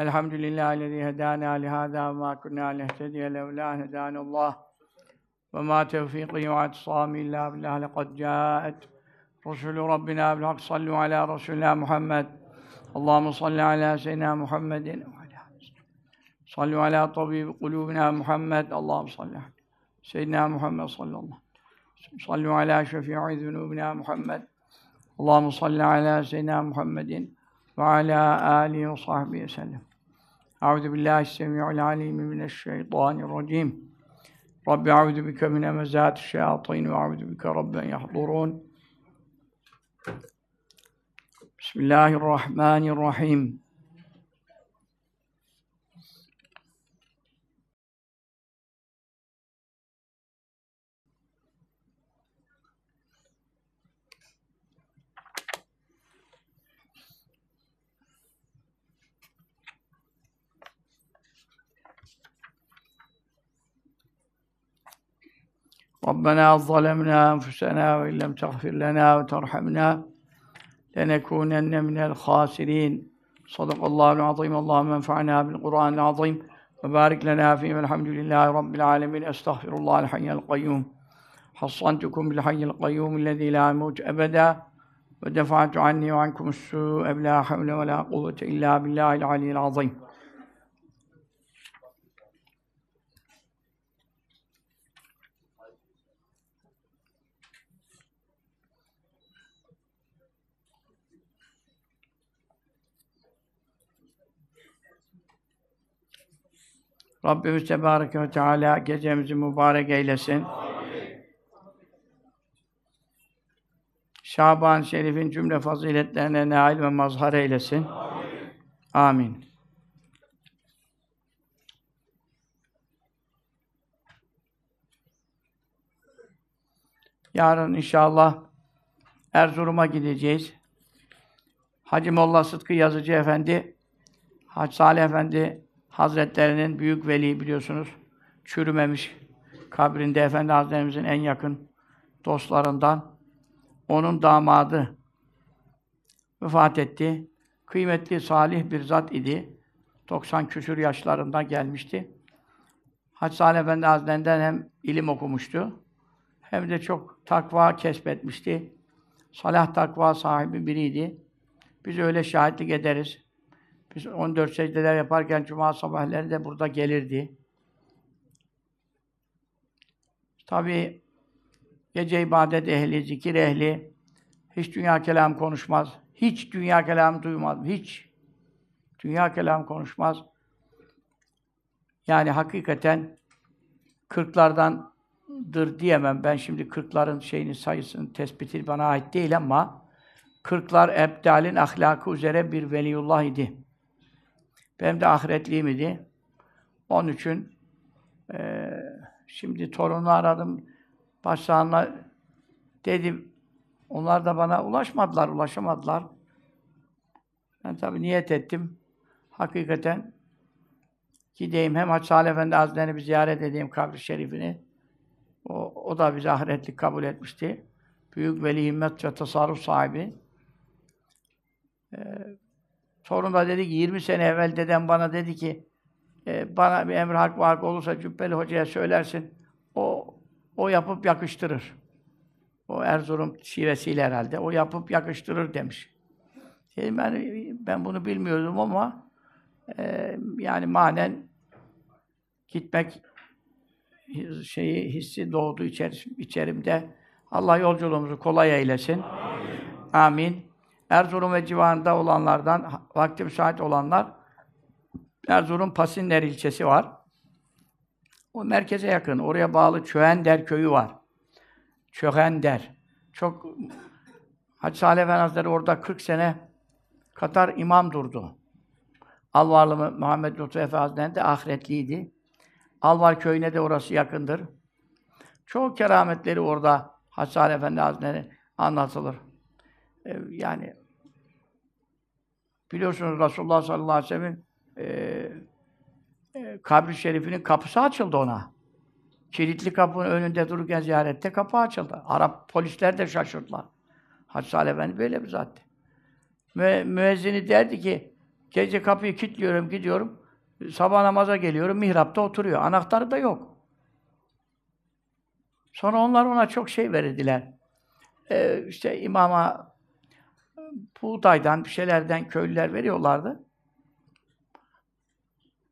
الحمد لله الذي هدانا لهذا وما كنا لنهتدي لولا أن هدانا الله. وما توفيقي واعتصامي إلا بالله لقد جاءت رسل ربنا بالحق. صلوا على رسولنا محمد. اللهم صل على سيدنا محمد وعلى صلوا على طبيب قلوبنا محمد. اللهم صل على سيدنا محمد صلى الله صلوا على شفيع ذنوبنا محمد. اللهم صل على سيدنا محمد. ve ala âlihi ve sahbihi sellem. Euzu billahi semiul alim mineşşeytanirracim. Rabbi euzu bike min hemezati şeyatin ve euzu bike rabben yahdurun. Bismillahirrahmanirrahim. ربنا ظلمنا أنفسنا وإن لم تغفر لنا وترحمنا لنكونن من الخاسرين. صدق الله العظيم. اللهم انفعنا بالقرآن العظيم وبارك لنا فيه والحمد لله رب العالمين. أستغفر الله الحي القيوم. حصنتكم بالحي القيوم الذي لا يموت أبدا ودفعت عني وعنكم السوء بلا حول ولا قوة إلا بالله العلي العظيم. Rabbimiz Tebareke ve Teala gecemizi mübarek eylesin. Şaban Şerif'in cümle faziletlerine nail ve mazhar eylesin. Amin. Yarın inşallah Erzurum'a gideceğiz. Hacı Molla Sıtkı Yazıcı Efendi, Hacı Salih Efendi Hazretlerinin büyük veli biliyorsunuz. Çürümemiş kabrinde Efendi Hazretlerimizin en yakın dostlarından. Onun damadı vefat etti. Kıymetli, salih bir zat idi. 90 küsur yaşlarında gelmişti. Hacı Salih Efendi Hazretlerinden hem ilim okumuştu, hem de çok takva kesbetmişti. Salah takva sahibi biriydi. Biz öyle şahitlik ederiz. Biz 14 secdeler yaparken cuma sabahları da burada gelirdi. Tabi gece ibadet ehli, zikir ehli, hiç dünya kelam konuşmaz. Hiç dünya kelam duymaz. Hiç. Dünya kelam konuşmaz. Yani hakikaten kırklardandır diyemem. Ben şimdi kırkların şeyini sayısının tespiti bana ait değil ama kırklar ebdalin ahlakı üzere bir veliullah idi. Benim de ahiretliğim idi. Onun için e, şimdi torunu aradım. Başsağına dedim. Onlar da bana ulaşmadılar, ulaşamadılar. Ben tabii niyet ettim. Hakikaten gideyim hem Hacı Salih Efendi Hazretleri'ni bir ziyaret edeyim kabri şerifini. O, o da bizi ahiretlik kabul etmişti. Büyük veli himmet ve tasarruf sahibi. Ee, Torun dedi ki 20 sene evvel dedem bana dedi ki e, bana bir emir hak var olursa Cübbeli Hoca'ya söylersin. O o yapıp yakıştırır. O Erzurum şivesiyle herhalde. O yapıp yakıştırır demiş. Dedim ben ben bunu bilmiyordum ama e, yani manen gitmek şeyi hissi doğdu içer, içerimde. Allah yolculuğumuzu kolay eylesin. Amin. Amin. Erzurum ve civarında olanlardan, vakti müsait olanlar, Erzurum Pasinler ilçesi var. O merkeze yakın. Oraya bağlı Çöhender köyü var. Çöhender. Çok Hacı Salih Efendi Hazretleri orada 40 sene Katar imam durdu. Alvarlı Muhammed Lütfü Efe Hazretleri de ahiretliydi. Alvar köyüne de orası yakındır. Çok kerametleri orada Hacı Salih Efendi Hazretleri anlatılır. Yani biliyorsunuz Resulullah sallallahu aleyhi ve sellem'in e, e, kabri şerifinin kapısı açıldı ona. Kilitli kapının önünde dururken ziyarette kapı açıldı. Arap polisler de şaşırdılar. Hacı Salih Efendi böyle bir zattı. Mü müezzini derdi ki, Gece kapıyı kilitliyorum, gidiyorum. Sabah namaza geliyorum, mihrapta oturuyor. Anahtarı da yok. Sonra onlar ona çok şey verdiler. Ee, işte imama buğdaydan, bir şeylerden köylüler veriyorlardı.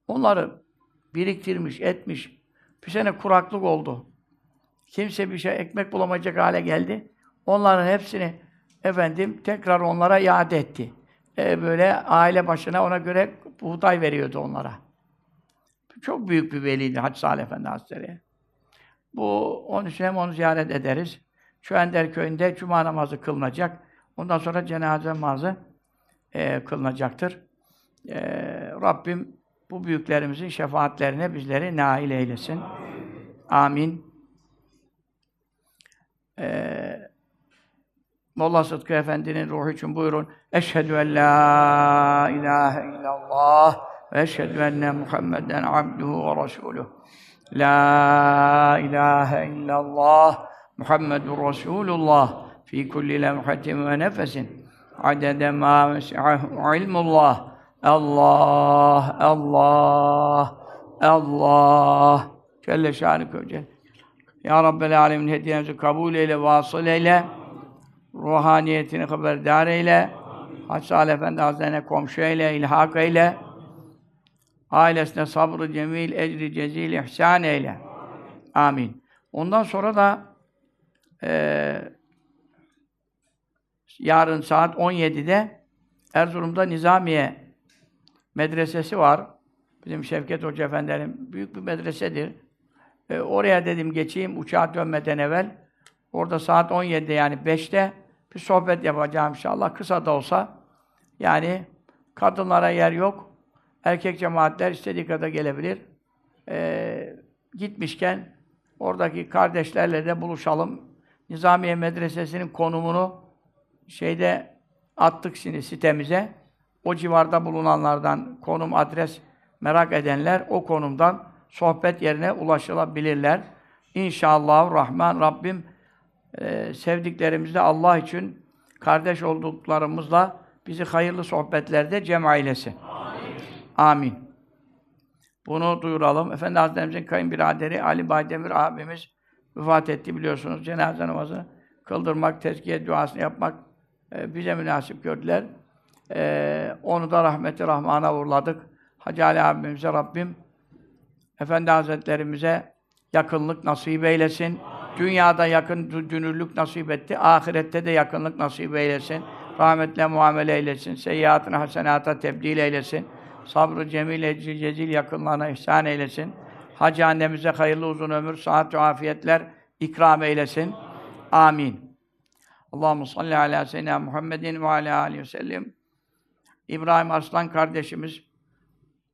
Onları biriktirmiş, etmiş. Bir sene kuraklık oldu. Kimse bir şey ekmek bulamayacak hale geldi. Onların hepsini efendim tekrar onlara iade etti. Ee, böyle aile başına ona göre buğday veriyordu onlara. Çok büyük bir veliydi Hacı Salih Efendi Hazretleri. Bu, onun için hem onu ziyaret ederiz. Şu Ender köyünde cuma namazı kılınacak. Ondan sonra cenaze namazı e, kılınacaktır. E, Rabbim bu büyüklerimizin şefaatlerine bizleri nail eylesin. Amin. E, Molla Sıtkı Efendi'nin ruhu için buyurun. Eşhedü en la ilahe illallah ve eşhedü enne Muhammeden abduhu ve resuluh. La ilahe illallah Muhammedun Resulullah fi kulli lemhatin ve nefesin. Adede ma vesi'ahu ilmullah. Allah Allah Allah. Celle şanı Celle Ya Rabbel Alemin hediyemizi kabul eyle, vasıl eyle. Ruhaniyetini haberdar eyle. Hacı Salih Efendi Hazretlerine komşu eyle, ilhak eyle. Ailesine sabrı cemil, ecri cezil, ihsan eyle. Amin. Ondan sonra da e, yarın saat 17'de Erzurum'da Nizamiye medresesi var. Bizim Şevket Hoca Efendilerin büyük bir medresedir. E, oraya dedim geçeyim uçağa dönmeden evvel. Orada saat 17'de yani 5'te bir sohbet yapacağım inşallah. Kısa da olsa. Yani kadınlara yer yok. Erkek cemaatler istediği kadar gelebilir. Ee, gitmişken oradaki kardeşlerle de buluşalım. Nizamiye Medresesi'nin konumunu şeyde attık şimdi sitemize. O civarda bulunanlardan konum, adres merak edenler o konumdan sohbet yerine ulaşılabilirler. İnşallah Rahman Rabbim e, sevdiklerimizle Allah için kardeş olduklarımızla bizi hayırlı sohbetlerde cem eylesin. Amin. Bunu duyuralım. Efendi Hazretlerimizin kayınbiraderi Ali Baydemir abimiz vefat etti biliyorsunuz. Cenaze namazı kıldırmak, tezkiye duasını yapmak e, bize münasip gördüler. E, onu da rahmeti rahmana uğurladık. Hacı Ali abimize Rabbim Efendi Hazretlerimize yakınlık nasip eylesin. Dünyada yakın dünürlük nasip etti. Ahirette de yakınlık nasip eylesin. Rahmetle muamele eylesin. Seyyiatını hasenata tebdil eylesin. Sabrı cemil, ecri cezil yakınlarına ihsan eylesin. Hacı annemize hayırlı uzun ömür, sıhhat ve afiyetler ikram eylesin. Amin. Allahu salli ala seyyidina Muhammedin ve ala aleyhi ve sellem. İbrahim Arslan kardeşimiz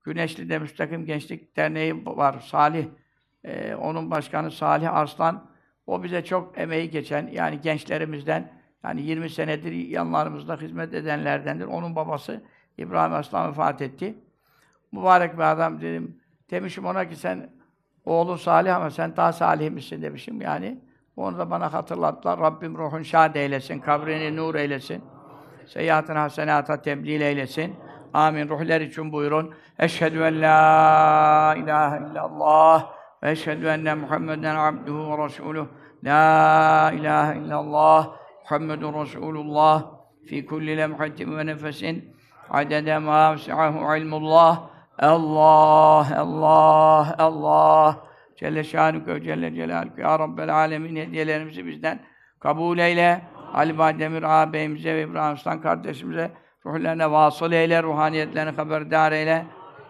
Güneşli'de Müstakim Gençlik Derneği var. Salih ee, onun başkanı Salih Arslan. O bize çok emeği geçen yani gençlerimizden yani 20 senedir yanlarımızda hizmet edenlerdendir. Onun babası İbrahim Aslan vefat etti. Mübarek bir adam dedim. Demişim ona ki sen oğlun salih ama sen daha salih misin demişim yani. Onu da bana hatırlattılar. Rabbim ruhun şad eylesin, kabrini nur eylesin. Seyyiatın hasenata tebdil eylesin. Amin. Ruhlar için buyurun. Eşhedü en la ilahe illallah ve eşhedü enne Muhammeden abduhu ve resuluh. La ilahe illallah Muhammedun Resulullah fi kulli lemhatin ve nefesin adede ma vesi'ahu ilmullah Allah, Allah, Allah Celle şanuke Celle celaluke Ya Rabbel alemin hediyelerimizi bizden kabul eyle. Ali Bademir ağabeyimize ve İbrahim Aslan kardeşimize ruhlarına vasıl eyle, ruhaniyetlerini haberdar eyle.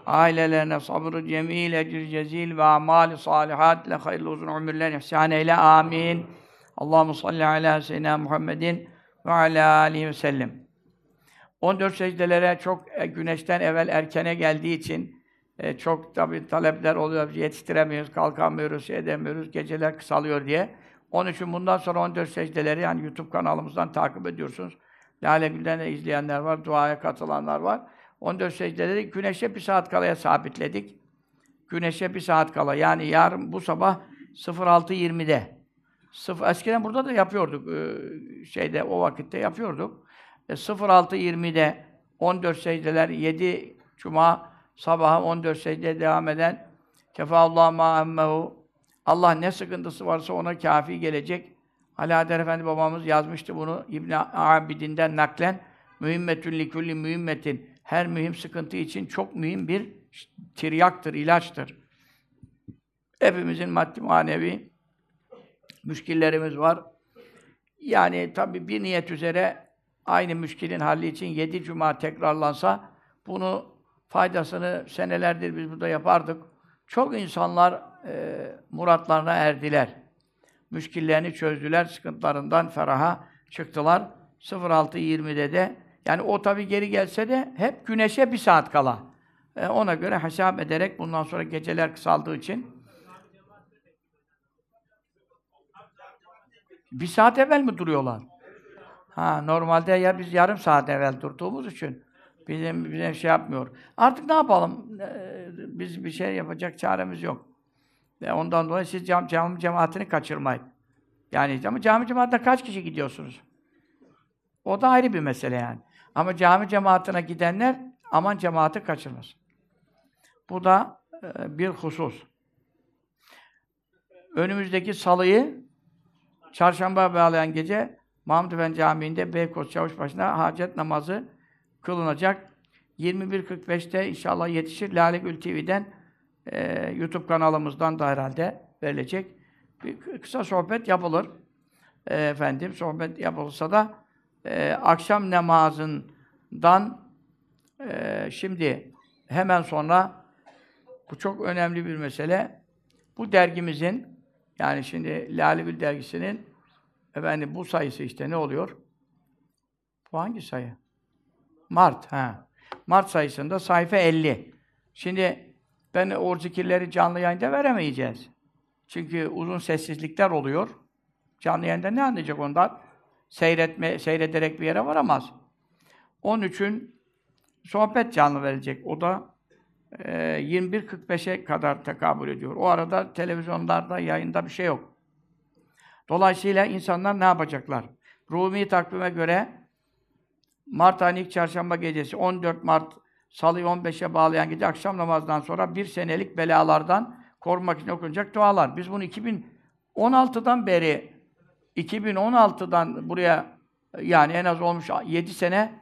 Ailelerine sabrı cemil, ecr cezil ve amali salihat ile hayırlı uzun ömürler ihsan eyle. Amin. Allahu salli ala seyyidina Muhammedin ve ala alihi ve sellem. 14 secdelere çok e, güneşten evvel erkene geldiği için e, çok tabi talepler oluyor. Yetiştiremiyoruz, kalkamıyoruz, şey edemiyoruz, geceler kısalıyor diye. Onun için bundan sonra 14 secdeleri yani YouTube kanalımızdan takip ediyorsunuz. Lale Gül'den de izleyenler var, duaya katılanlar var. 14 secdeleri güneşe bir saat kalaya sabitledik. Güneşe bir saat kala. Yani yarın bu sabah 06.20'de. Sıfır, eskiden burada da yapıyorduk. E, şeyde o vakitte yapıyorduk. E, 06.20'de 14 secdeler, 7 Cuma sabaha 14 secde devam eden kefallahu ma emmehu Allah ne sıkıntısı varsa ona kafi gelecek. Ali Efendi babamız yazmıştı bunu İbn Abidin'den naklen mühimmetün likulli mühimmetin her mühim sıkıntı için çok mühim bir tiryaktır, ilaçtır. Hepimizin maddi manevi müşkillerimiz var. Yani tabii bir niyet üzere aynı müşkilin halli için yedi cuma tekrarlansa bunu faydasını senelerdir biz burada yapardık. Çok insanlar e, muratlarına erdiler. Müşkillerini çözdüler, sıkıntılarından feraha çıktılar. 06.20'de de yani o tabi geri gelse de hep güneşe bir saat kala. E, ona göre hesap ederek bundan sonra geceler kısaldığı için bir saat evvel mi duruyorlar? Ha normalde ya biz yarım saat evvel durduğumuz için bizim bize şey yapmıyor. Artık ne yapalım? Ee, biz bir şey yapacak çaremiz yok. Ve ondan dolayı siz cam, cami cemaatini kaçırmayın. Yani ama cami cemaatine kaç kişi gidiyorsunuz? O da ayrı bir mesele yani. Ama cami cemaatine gidenler aman cemaati kaçırmasın. Bu da e, bir husus. Önümüzdeki salıyı çarşamba bağlayan gece Mahmud Efendi Camii'nde Beykoz Çavuşbaşı'na hacet namazı kılınacak. 21.45'te inşallah yetişir. Lale Gül TV'den e, YouTube kanalımızdan da herhalde verilecek. Bir kısa sohbet yapılır. E, efendim sohbet yapılsa da e, akşam namazından e, şimdi hemen sonra bu çok önemli bir mesele. Bu dergimizin yani şimdi Lale Gül dergisinin efendim bu sayısı işte ne oluyor? Bu hangi sayı? Mart ha. Mart sayısında sayfa 50. Şimdi ben o zikirleri canlı yayında veremeyeceğiz. Çünkü uzun sessizlikler oluyor. Canlı yayında ne anlayacak ondan? Seyretme, seyrederek bir yere varamaz. Onun için sohbet canlı verecek. O da e, 21.45'e kadar tekabül ediyor. O arada televizyonlarda, yayında bir şey yok. Dolayısıyla insanlar ne yapacaklar? Rumi takvime göre Mart ayının ilk çarşamba gecesi 14 Mart Salı 15'e bağlayan gece akşam namazdan sonra bir senelik belalardan korumak için okunacak dualar. Biz bunu 2016'dan beri 2016'dan buraya yani en az olmuş 7 sene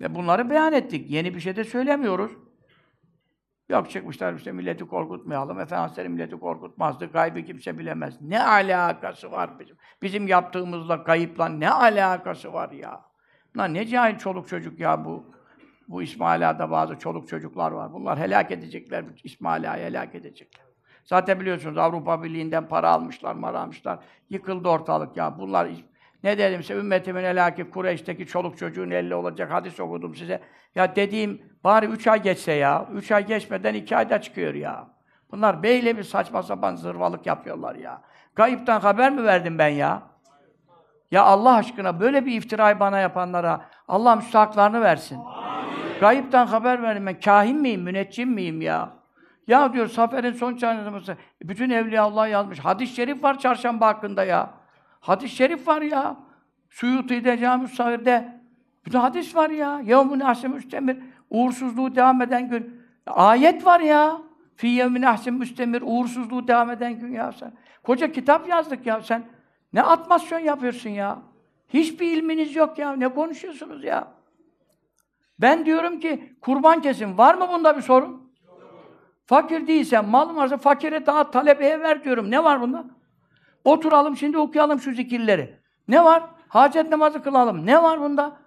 ve bunları beyan ettik. Yeni bir şey de söylemiyoruz. Yok çıkmışlar işte milleti korkutmayalım. Efendimiz milleti korkutmazdı. Gaybı kimse bilemez. Ne alakası var bizim? Bizim yaptığımızla kayıpla ne alakası var ya? Bunlar ne cahil çoluk çocuk ya bu. Bu İsmaila'da bazı çoluk çocuklar var. Bunlar helak edecekler. İsmaila'yı helak edecekler. Zaten biliyorsunuz Avrupa Birliği'nden para almışlar, mara almışlar. Yıkıldı ortalık ya. Bunlar ne dedimse ümmetimin helaki Kureyş'teki çoluk çocuğun elli olacak hadis okudum size. Ya dediğim bari üç ay geçse ya. Üç ay geçmeden iki ayda çıkıyor ya. Bunlar beyle bir saçma sapan zırvalık yapıyorlar ya. Kayıptan haber mi verdim ben ya? Ya Allah aşkına böyle bir iftirayı bana yapanlara Allah müstahaklarını versin. Amin. Gayipten haber verdim ben. Kahin miyim, müneccim miyim ya? Ya diyor Safer'in son çarşambası. Bütün evliya Allah yazmış. Hadis-i şerif var çarşamba hakkında ya. Hadis-i şerif var ya. Suyuti'de, Cami-ü Sahir'de. Bütün hadis var ya. Yevmun ahsen müstemir. Uğursuzluğu devam eden gün. Ayet var ya. Fi yevmin ahsen müstemir. Uğursuzluğu devam eden gün ya sen. Koca kitap yazdık ya sen. Ne atmasyon yapıyorsun ya? Hiçbir ilminiz yok ya. Ne konuşuyorsunuz ya? Ben diyorum ki kurban kesin. Var mı bunda bir sorun? Fakir değilsen, malın varsa fakire daha talebeye ver diyorum. Ne var bunda? Oturalım şimdi okuyalım şu zikirleri. Ne var? Hacet namazı kılalım. Ne var bunda?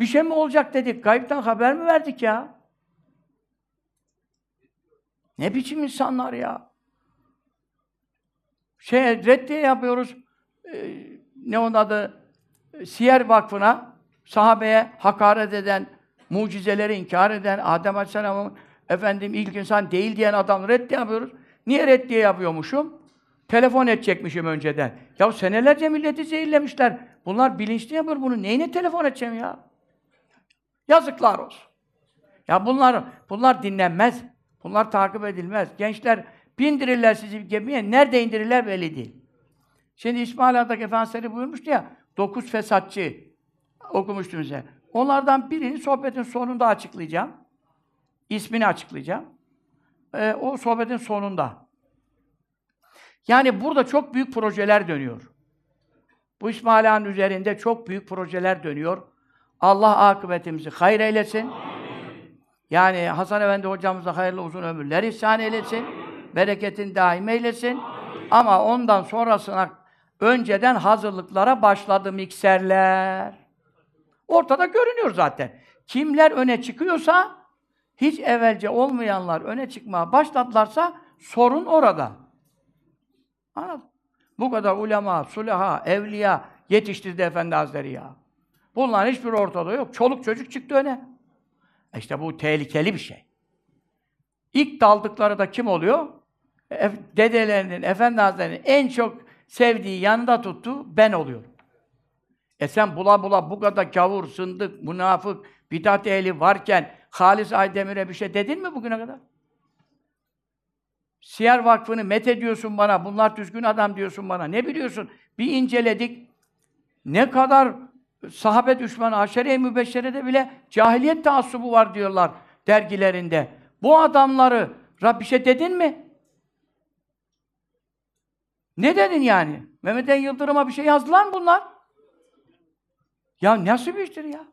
Bir şey mi olacak dedik. Kayıptan haber mi verdik ya? Ne biçim insanlar ya? Şey, reddiye yapıyoruz. Ee, ne onun adı? Siyer Vakfı'na sahabeye hakaret eden, mucizeleri inkar eden, Adem Aleyhisselam'ın efendim ilk insan değil diyen adam reddiye yapıyoruz. Niye reddiye yapıyormuşum? Telefon edecekmişim önceden. Ya senelerce milleti zehirlemişler. Bunlar bilinçli yapıyor bunu. Neyine telefon edeceğim ya? Yazıklar olsun. Ya bunlar bunlar dinlenmez. Bunlar takip edilmez. Gençler bindirirler sizi gemiye. Nerede indirirler belli değil. Şimdi İsmail Adak Efendimiz buyurmuştu ya, dokuz fesatçı okumuştum size. Onlardan birini sohbetin sonunda açıklayacağım. ismini açıklayacağım. Ee, o sohbetin sonunda. Yani burada çok büyük projeler dönüyor. Bu İsmail Ağa'nın üzerinde çok büyük projeler dönüyor. Allah akıbetimizi hayır eylesin. Yani Hasan Efendi hocamıza hayırlı uzun ömürler ihsan eylesin. Bereketin daim eylesin. Ama ondan sonrasına önceden hazırlıklara başladı mikserler. Ortada görünüyor zaten. Kimler öne çıkıyorsa, hiç evvelce olmayanlar öne çıkmaya başladılarsa sorun orada. Anladın? Bu kadar ulema, sulaha, evliya yetiştirdi Efendi Hazretleri ya. Bunların hiçbir ortada yok. Çoluk çocuk çıktı öne. E İşte bu tehlikeli bir şey. İlk daldıkları da kim oluyor? E, dedelerinin, Efendi Hazretleri'nin en çok sevdiği, yanında tuttuğu ben oluyorum. E sen bula bula bu kadar gavur, sındık, münafık, bidat ehli varken Halis Aydemir'e bir şey dedin mi bugüne kadar? Siyer Vakfı'nı met ediyorsun bana, bunlar düzgün adam diyorsun bana. Ne biliyorsun? Bir inceledik. Ne kadar sahabe düşmanı, aşere-i mübeşşerede bile cahiliyet taassubu var diyorlar dergilerinde. Bu adamları Rabbi şey dedin mi? Ne dedin yani? Mehmet En Yıldırım'a bir şey yazdılar mı bunlar? Ya nasıl bir iştir ya?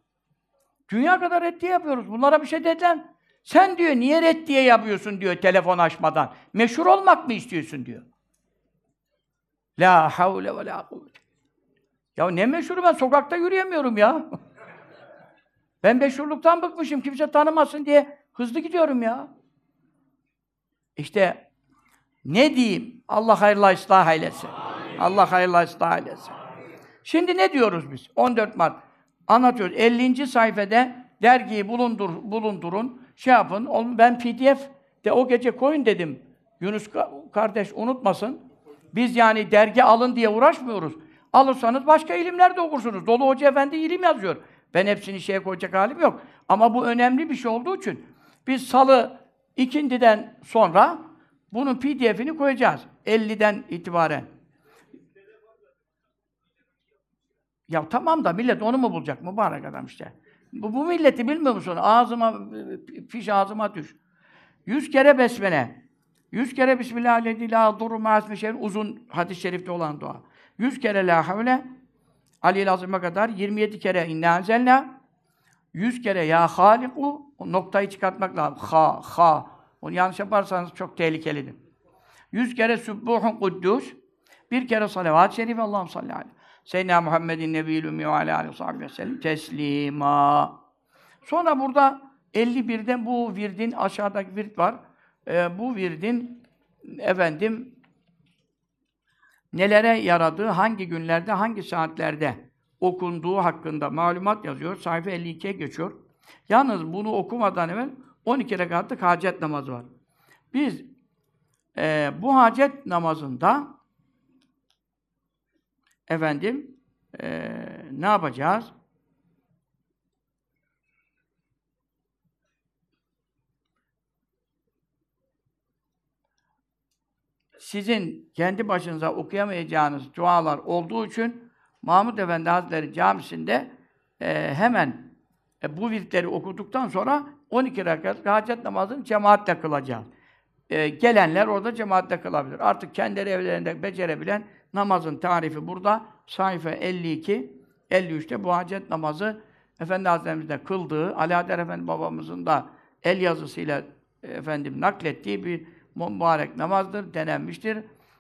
Dünya kadar reddiye yapıyoruz. Bunlara bir şey dediler. Sen diyor niye reddiye yapıyorsun diyor telefon açmadan. Meşhur olmak mı istiyorsun diyor. La havle ve la kuvvete. Ya ne meşhuru ben sokakta yürüyemiyorum ya. ben meşhurluktan bıkmışım kimse tanımasın diye hızlı gidiyorum ya. İşte ne diyeyim? Allah hayırlı ıslah eylesin. Allah hayırlı ıslah eylesin. Şimdi ne diyoruz biz? 14 Mart anlatıyoruz. 50. sayfada dergiyi bulundur, bulundurun, şey yapın. Ben PDF de o gece koyun dedim. Yunus kardeş unutmasın. Biz yani dergi alın diye uğraşmıyoruz. Alırsanız başka ilimler de okursunuz. Dolu Hoca Efendi ilim yazıyor. Ben hepsini şeye koyacak halim yok. Ama bu önemli bir şey olduğu için biz salı ikindiden sonra bunun PDF'ini koyacağız. 50'den itibaren. Ya tamam da millet onu mu bulacak? Mübarek adam işte. Bu, bu milleti bilmiyor musun? Ağzıma, fiş ağzıma düş. Yüz kere besmele. Yüz kere Bismillahirrahmanirrahim. Durma şeyin uzun hadis-i şerifte olan dua. Yüz kere la havle. Ali Azim'e kadar 27 kere inna enzelna. Yüz kere ya haliku. Noktayı çıkartmak lazım. Ha, ha. Onu yanlış yaparsanız çok tehlikelidir. Yüz kere Sübbuhun Kuddus. Bir kere salavat-ı şerif. Allah'ım salli aleyhi. Seyyidina Muhammedin Nebiyyül Ümmi ve aleyhi ve sellem teslima. Sonra burada 51'den bu virdin, aşağıdaki virt var. Ee, bu virdin efendim nelere yaradığı, hangi günlerde, hangi saatlerde okunduğu hakkında malumat yazıyor. Sayfa 52'ye geçiyor. Yalnız bunu okumadan evvel 12 rekatlık hacet namazı var. Biz e, bu hacet namazında efendim e, ne yapacağız? Sizin kendi başınıza okuyamayacağınız dualar olduğu için Mahmud Efendi Hazretleri camisinde e, hemen e, bu virtleri okuduktan sonra 12 rekat hacet namazını cemaatle kılacağız. E, gelenler orada cemaatle kılabilir. Artık kendileri evlerinde becerebilen namazın tarifi burada. Sayfa 52, 53'te bu hacet namazı Efendi Hazretlerimizde kıldığı, Ali Adem Efendi babamızın da el yazısıyla efendim naklettiği bir mübarek namazdır, denenmiştir.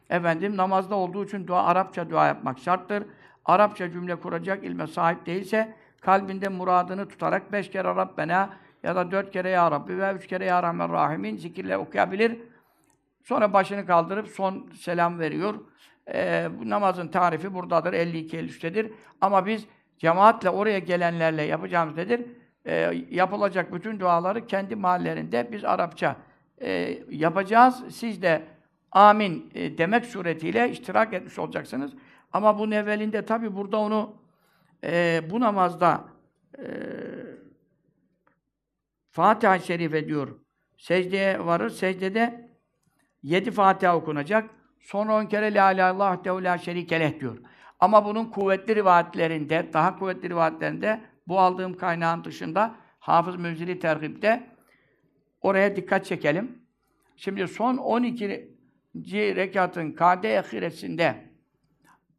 Efendim namazda olduğu için dua Arapça dua yapmak şarttır. Arapça cümle kuracak ilme sahip değilse kalbinde muradını tutarak beş kere Rabbena ya da dört kere Ya Rabbi ve üç kere Ya Rahman Rahimin zikirle okuyabilir. Sonra başını kaldırıp son selam veriyor. Ee, bu namazın tarifi buradadır, 52-53'tedir. Ama biz cemaatle oraya gelenlerle yapacağımız nedir? Ee, yapılacak bütün duaları kendi mahallelerinde biz Arapça e, yapacağız. Siz de amin e, demek suretiyle iştirak etmiş olacaksınız. Ama bunun evvelinde tabi burada onu e, bu namazda e, Fatiha-i Şerife diyor. Secdeye varır. Secdede yedi Fatiha okunacak. Sonra on kere La ilahe illallah la şerikeleh diyor. Ama bunun kuvvetli rivayetlerinde, daha kuvvetli rivayetlerinde bu aldığım kaynağın dışında Hafız Münzili Tergib'de Oraya dikkat çekelim. Şimdi son 12. rekatın kade ahiresinde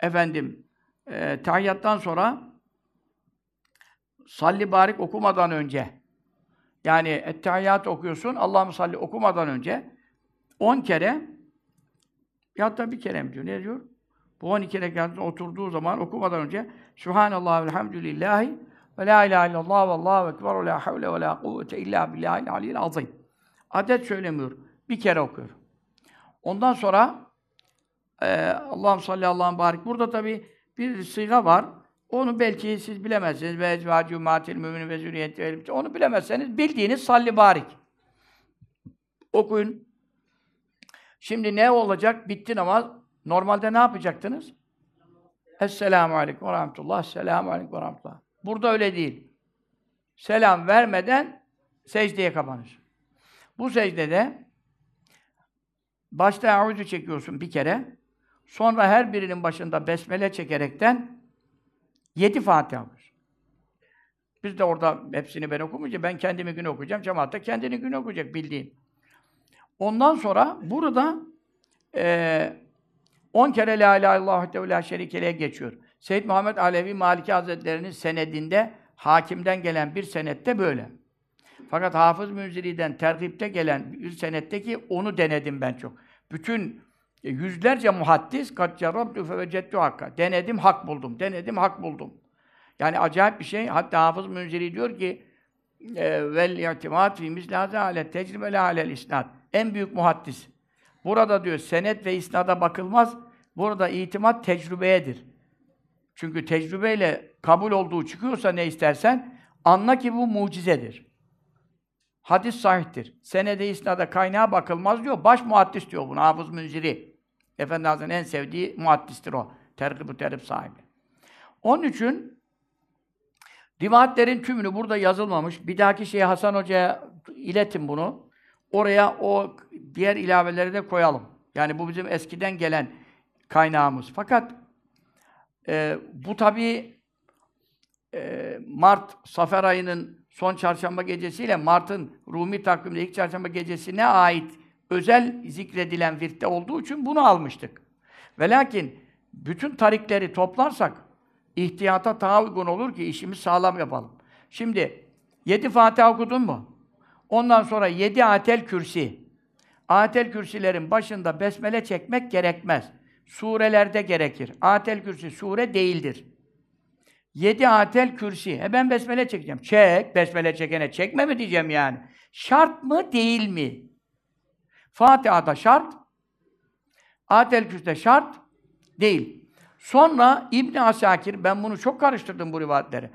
efendim e, tahiyyattan sonra salli barik okumadan önce yani ettehiyyat okuyorsun, Allah'ım salli okumadan önce 10 kere ya da bir kere mi diyor, ne diyor? Bu 12 rekatın oturduğu zaman okumadan önce Subhanallah ve elhamdülillahi ve la ilahe illallah ve allahu ekber ve la havle ve la kuvvete illa billahil aliyyil azim. Adet söylemiyor. Bir kere okuyor. Ondan sonra e, Allah'ım salli Allah'ım barik. Burada tabi bir sıyga var. Onu belki siz bilemezsiniz. Ve ecvâcû mâtil müminin ve zürriyeti Onu bilemezseniz bildiğiniz salli barik. Okuyun. Şimdi ne olacak? Bitti namaz. Normalde ne yapacaktınız? Esselamu aleyküm ve rahmetullah. Selamu aleyküm ve rahmetullah. Burada öyle değil. Selam vermeden secdeye kapanır. Bu secdede başta eûzü çekiyorsun bir kere. Sonra her birinin başında besmele çekerekten yedi Fatiha okur. Biz de orada hepsini ben okumayacağım. Ben kendimi gün okuyacağım. Cemaat da kendini gün okuyacak bildiğin. Ondan sonra burada e, 10 kere La ilahe illallah ve la şerikeliğe geçiyor. Seyyid Muhammed Alevi Maliki Hazretleri'nin senedinde hakimden gelen bir senette böyle. Fakat Hafız Münziri'den tergipte gelen bir senetteki onu denedim ben çok. Bütün e, yüzlerce muhaddis kat cerrabtu fevecettu hakka. Denedim, hak buldum. Denedim, hak buldum. Yani acayip bir şey. Hatta Hafız Münziri diyor ki e, vel i'timat fi misli ale tecrübe alel isnad. En büyük muhaddis. Burada diyor senet ve isnada bakılmaz. Burada itimat tecrübeyedir. Çünkü tecrübeyle kabul olduğu çıkıyorsa ne istersen anla ki bu mucizedir. Hadis sahihtir. Senede isnada kaynağa bakılmaz diyor. Baş muhaddis diyor bunu. Hafız Münziri. Efendi Hazretleri'nin en sevdiği muhaddistir o. Tergib-ü terib sahibi. Onun için rivayetlerin tümünü burada yazılmamış. Bir dahaki şeye Hasan Hoca'ya iletin bunu. Oraya o diğer ilaveleri de koyalım. Yani bu bizim eskiden gelen kaynağımız. Fakat e, bu tabii e, Mart, Safer ayının son çarşamba gecesiyle Mart'ın Rumi takvimde ilk çarşamba gecesine ait özel zikredilen virtte olduğu için bunu almıştık. Ve lakin bütün tarikleri toplarsak ihtiyata daha uygun olur ki işimizi sağlam yapalım. Şimdi yedi Fatiha okudun mu? Ondan sonra yedi atel kürsi. Atel kürsilerin başında besmele çekmek gerekmez. Surelerde gerekir. Atel kürsi sure değildir. Yedi atel kürsi. E ben besmele çekeceğim. Çek. Besmele çekene çekme mi diyeceğim yani. Şart mı değil mi? Fatiha'da şart. Atel kürsüde şart değil. Sonra İbn Asakir, ben bunu çok karıştırdım bu rivayetleri.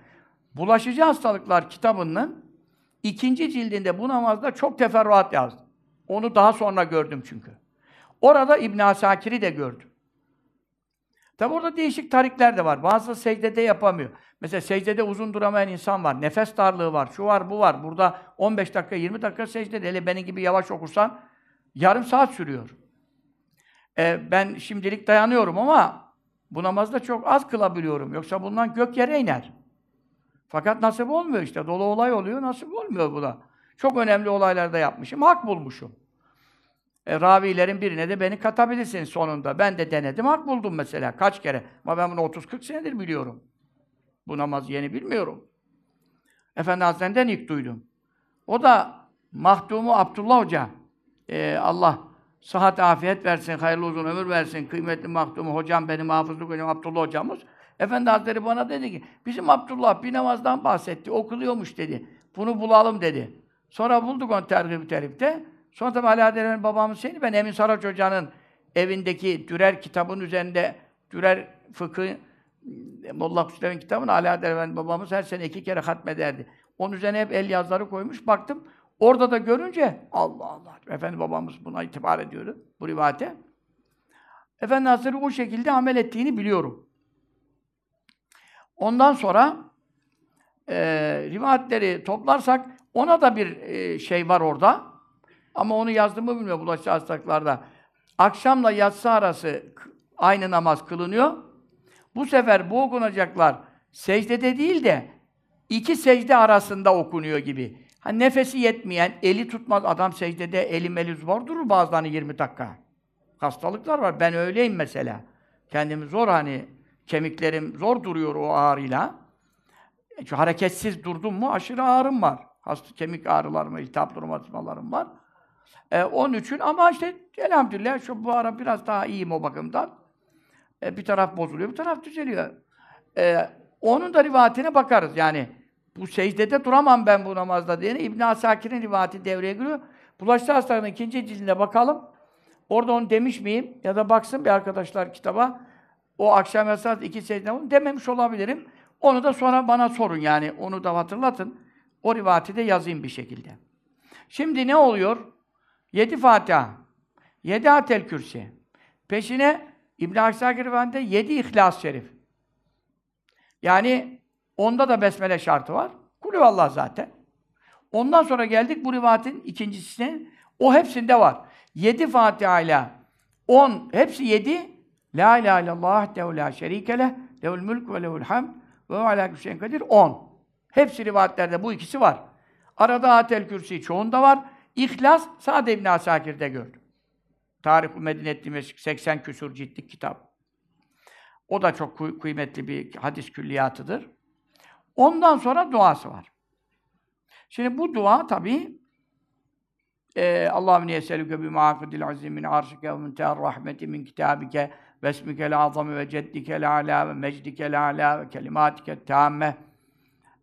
Bulaşıcı hastalıklar kitabının ikinci cildinde bu namazda çok teferruat yazdı. Onu daha sonra gördüm çünkü. Orada İbn Asakir'i de gördüm. Tabi orada değişik tarikler de var. Bazı secdede yapamıyor. Mesela secdede uzun duramayan insan var. Nefes darlığı var. Şu var, bu var. Burada 15 dakika, 20 dakika secdede. Hele benim gibi yavaş okursan yarım saat sürüyor. Ee, ben şimdilik dayanıyorum ama bu namazda çok az kılabiliyorum. Yoksa bundan gök yere iner. Fakat nasip olmuyor işte. Dolu olay oluyor, nasip olmuyor bu da. Çok önemli olaylarda yapmışım, hak bulmuşum. E, ravilerin birine de beni katabilirsin sonunda. Ben de denedim, hak buldum mesela kaç kere. Ama ben bunu 30-40 senedir biliyorum. Bu namaz yeni bilmiyorum. Efendi Hazretleri'nden ilk duydum. O da Mahdumu Abdullah Hoca. Ee, Allah sıhhat afiyet versin, hayırlı uzun ömür versin. Kıymetli Mahdumu hocam, benim hafızlık hocam Abdullah hocamız. Efendi Hazretleri bana dedi ki, bizim Abdullah bir namazdan bahsetti, okuluyormuş dedi. Bunu bulalım dedi. Sonra bulduk onu tergib teripte. Sonra tabi Ali Adem'in babamın şeyini ben Emin Saraç Hoca'nın evindeki Dürer kitabın üzerinde Dürer fıkı Molla Kusrev'in kitabını Ali Adem'in babamız her sene iki kere hatmederdi. Onun üzerine hep el yazıları koymuş. Baktım orada da görünce Allah Allah. Efendi babamız buna itibar ediyordu bu rivayete. Efendi Hazretleri o şekilde amel ettiğini biliyorum. Ondan sonra e, rivayetleri toplarsak ona da bir e, şey var orada. Ama onu yazdığımı bilmiyor bulaşıcı hastalıklarda. Akşamla yatsı arası aynı namaz kılınıyor. Bu sefer bu okunacaklar secdede değil de iki secde arasında okunuyor gibi. Ha, nefesi yetmeyen, eli tutmaz. Adam secdede eli zor durur bazılarını 20 dakika. Hastalıklar var. Ben öyleyim mesela. Kendimi zor hani kemiklerim zor duruyor o ağrıyla. Çünkü hareketsiz durdum mu aşırı ağrım var. Hasta kemik ağrılarım, iltihap romatizmalarım var. Ee, onun için ama işte elhamdülillah şu bu ara biraz daha iyiyim o bakımdan. Ee, bir taraf bozuluyor, bir taraf düzeliyor. Ee, onun da rivayetine bakarız. Yani bu secdede duramam ben bu namazda diye İbn Asakir'in rivayeti devreye giriyor. Bulaşıcı hastalığının ikinci cildine bakalım. Orada onu demiş miyim? Ya da baksın bir arkadaşlar kitaba. O akşam esas iki secde onu dememiş olabilirim. Onu da sonra bana sorun yani. Onu da hatırlatın. O rivayeti de yazayım bir şekilde. Şimdi ne oluyor? Yedi Fatiha. Yedi Atel Kürsi. Peşine İbn Aksakir rivayetinde yedi İhlas Şerif. Yani onda da besmele şartı var. Kulüvallah zaten. Ondan sonra geldik bu rivayetin ikincisine. O hepsinde var. Yedi Fatiha ile on, hepsi yedi. La ilahe illallah dehu la şerike leh, lehul mülk ve lehul hamd ve ala şeyin kadir. On. Hepsi rivayetlerde bu ikisi var. Arada Atel Kürsi çoğunda var. İhlas Sa'd ibn Asakir'de gördüm. Tarih-i Medine Dimeshk 80 küsur ciltlik kitap. O da çok kıy- kıymetli bir hadis külliyatıdır. Ondan sonra duası var. Şimdi bu dua tabii e, Allahümme yeselüke bi ma'akidil azim min arşike ve min rahmeti min kitabike ve esmikel azami ve ceddike ala ve mecdikel ala ve kelimatike tamme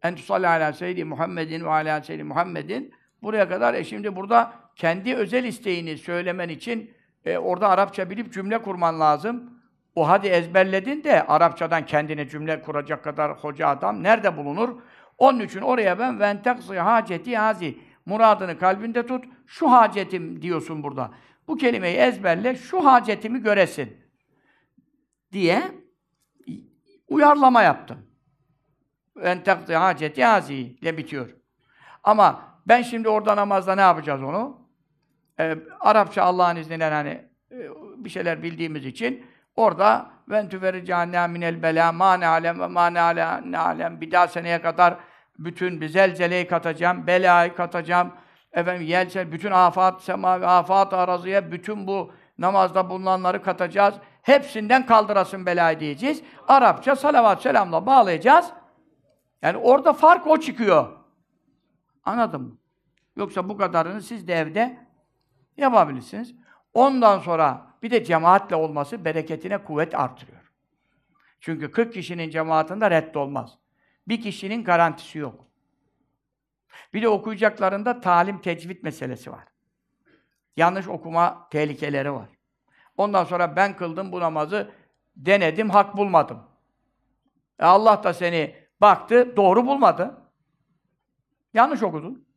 en tusalli ala seyyidi Muhammedin ve ala seyyidi Muhammedin buraya kadar e şimdi burada kendi özel isteğini söylemen için e, orada Arapça bilip cümle kurman lazım. O hadi ezberledin de Arapçadan kendine cümle kuracak kadar hoca adam nerede bulunur? Onun için oraya ben venteksı haceti hazi muradını kalbinde tut. Şu hacetim diyorsun burada. Bu kelimeyi ezberle. Şu hacetimi göresin diye uyarlama yaptım. Venteksı haceti hazi ile bitiyor. Ama ben şimdi orada namazda ne yapacağız onu? Ee, Arapça Allah'ın izniyle hani e, bir şeyler bildiğimiz için orada ven tüfericâne minel belâ mâ ne alem ve ne alâ ne alem bir daha seneye kadar bütün bir zelzeleyi katacağım, belayı katacağım, efendim yelçel, bütün afat, sema afat arazıya bütün bu namazda bulunanları katacağız. Hepsinden kaldırasın belayı diyeceğiz. Arapça salavat selamla bağlayacağız. Yani orada fark o çıkıyor. Anladın mı? Yoksa bu kadarını siz de evde yapabilirsiniz. Ondan sonra bir de cemaatle olması bereketine kuvvet artırıyor. Çünkü 40 kişinin cemaatinde reddolmaz. Bir kişinin garantisi yok. Bir de okuyacaklarında talim tecvid meselesi var. Yanlış okuma tehlikeleri var. Ondan sonra ben kıldım bu namazı, denedim, hak bulmadım. E Allah da seni baktı, doğru bulmadı. Yanlış okudun.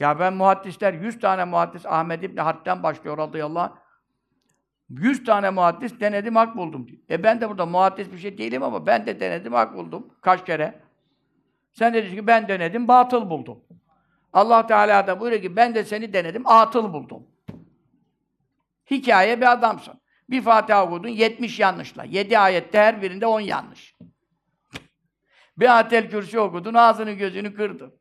Ya ben muhaddisler, 100 tane muhaddis Ahmed İbni Harp'ten başlıyor radıyallahu anh. 100 tane muhaddis denedim, hak buldum diyor. E ben de burada muhaddis bir şey değilim ama ben de denedim, hak buldum. Kaç kere? Sen de ki ben denedim, batıl buldum. Allah Teala da buyuruyor ki ben de seni denedim, atıl buldum. Hikaye bir adamsın. Bir Fatiha okudun, 70 yanlışla. 7 ayette her birinde 10 yanlış. Bir Atel Kürsi okudun, ağzını gözünü kırdın.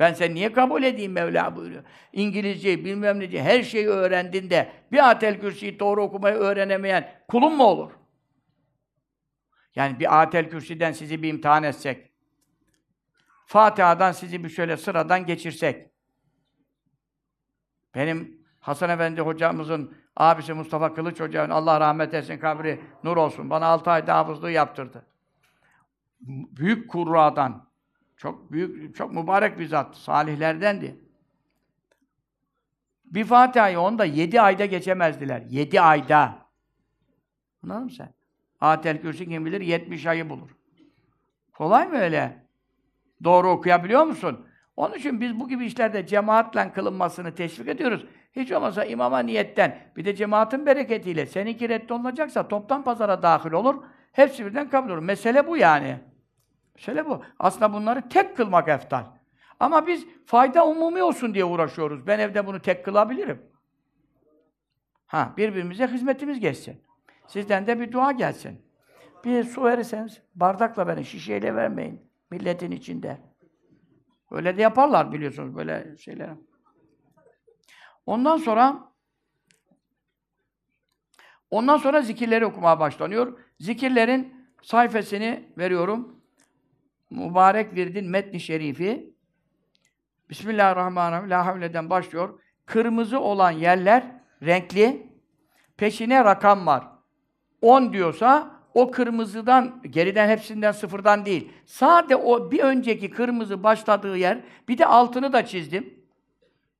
Ben sen niye kabul edeyim Mevla buyuruyor. İngilizceyi, bilmem ne diye her şeyi öğrendin de bir Atel Kürsi'yi doğru okumayı öğrenemeyen kulun mu olur? Yani bir Atel Kürsi'den sizi bir imtihan etsek, Fatiha'dan sizi bir şöyle sıradan geçirsek, benim Hasan Efendi hocamızın abisi Mustafa Kılıç hocamın Allah rahmet etsin kabri nur olsun. Bana 6 ayda hafızlığı yaptırdı. Büyük kurradan, çok büyük, çok mübarek bir zat. Salihlerdendi. Bir Fatiha'yı onda yedi ayda geçemezdiler. Yedi ayda. Anladın mı sen? Atel Kürsi kim bilir? Yetmiş ayı bulur. Kolay mı öyle? Doğru okuyabiliyor musun? Onun için biz bu gibi işlerde cemaatle kılınmasını teşvik ediyoruz. Hiç olmazsa imama niyetten, bir de cemaatin bereketiyle seninki reddolunacaksa toptan pazara dahil olur. Hepsi birden kabul olur. Mesele bu yani. Mesele bu. Aslında bunları tek kılmak eftal. Ama biz fayda umumi olsun diye uğraşıyoruz. Ben evde bunu tek kılabilirim. Ha, birbirimize hizmetimiz geçsin. Sizden de bir dua gelsin. Bir su verirseniz, bardakla verin, şişeyle vermeyin. Milletin içinde. Öyle de yaparlar biliyorsunuz böyle şeyler. Ondan sonra ondan sonra zikirleri okumaya başlanıyor. Zikirlerin sayfasını veriyorum. Mübarek virdin metni şerifi. Bismillahirrahmanirrahim. La havleden başlıyor. Kırmızı olan yerler renkli. Peşine rakam var. 10 diyorsa o kırmızıdan, geriden hepsinden sıfırdan değil. Sade o bir önceki kırmızı başladığı yer, bir de altını da çizdim.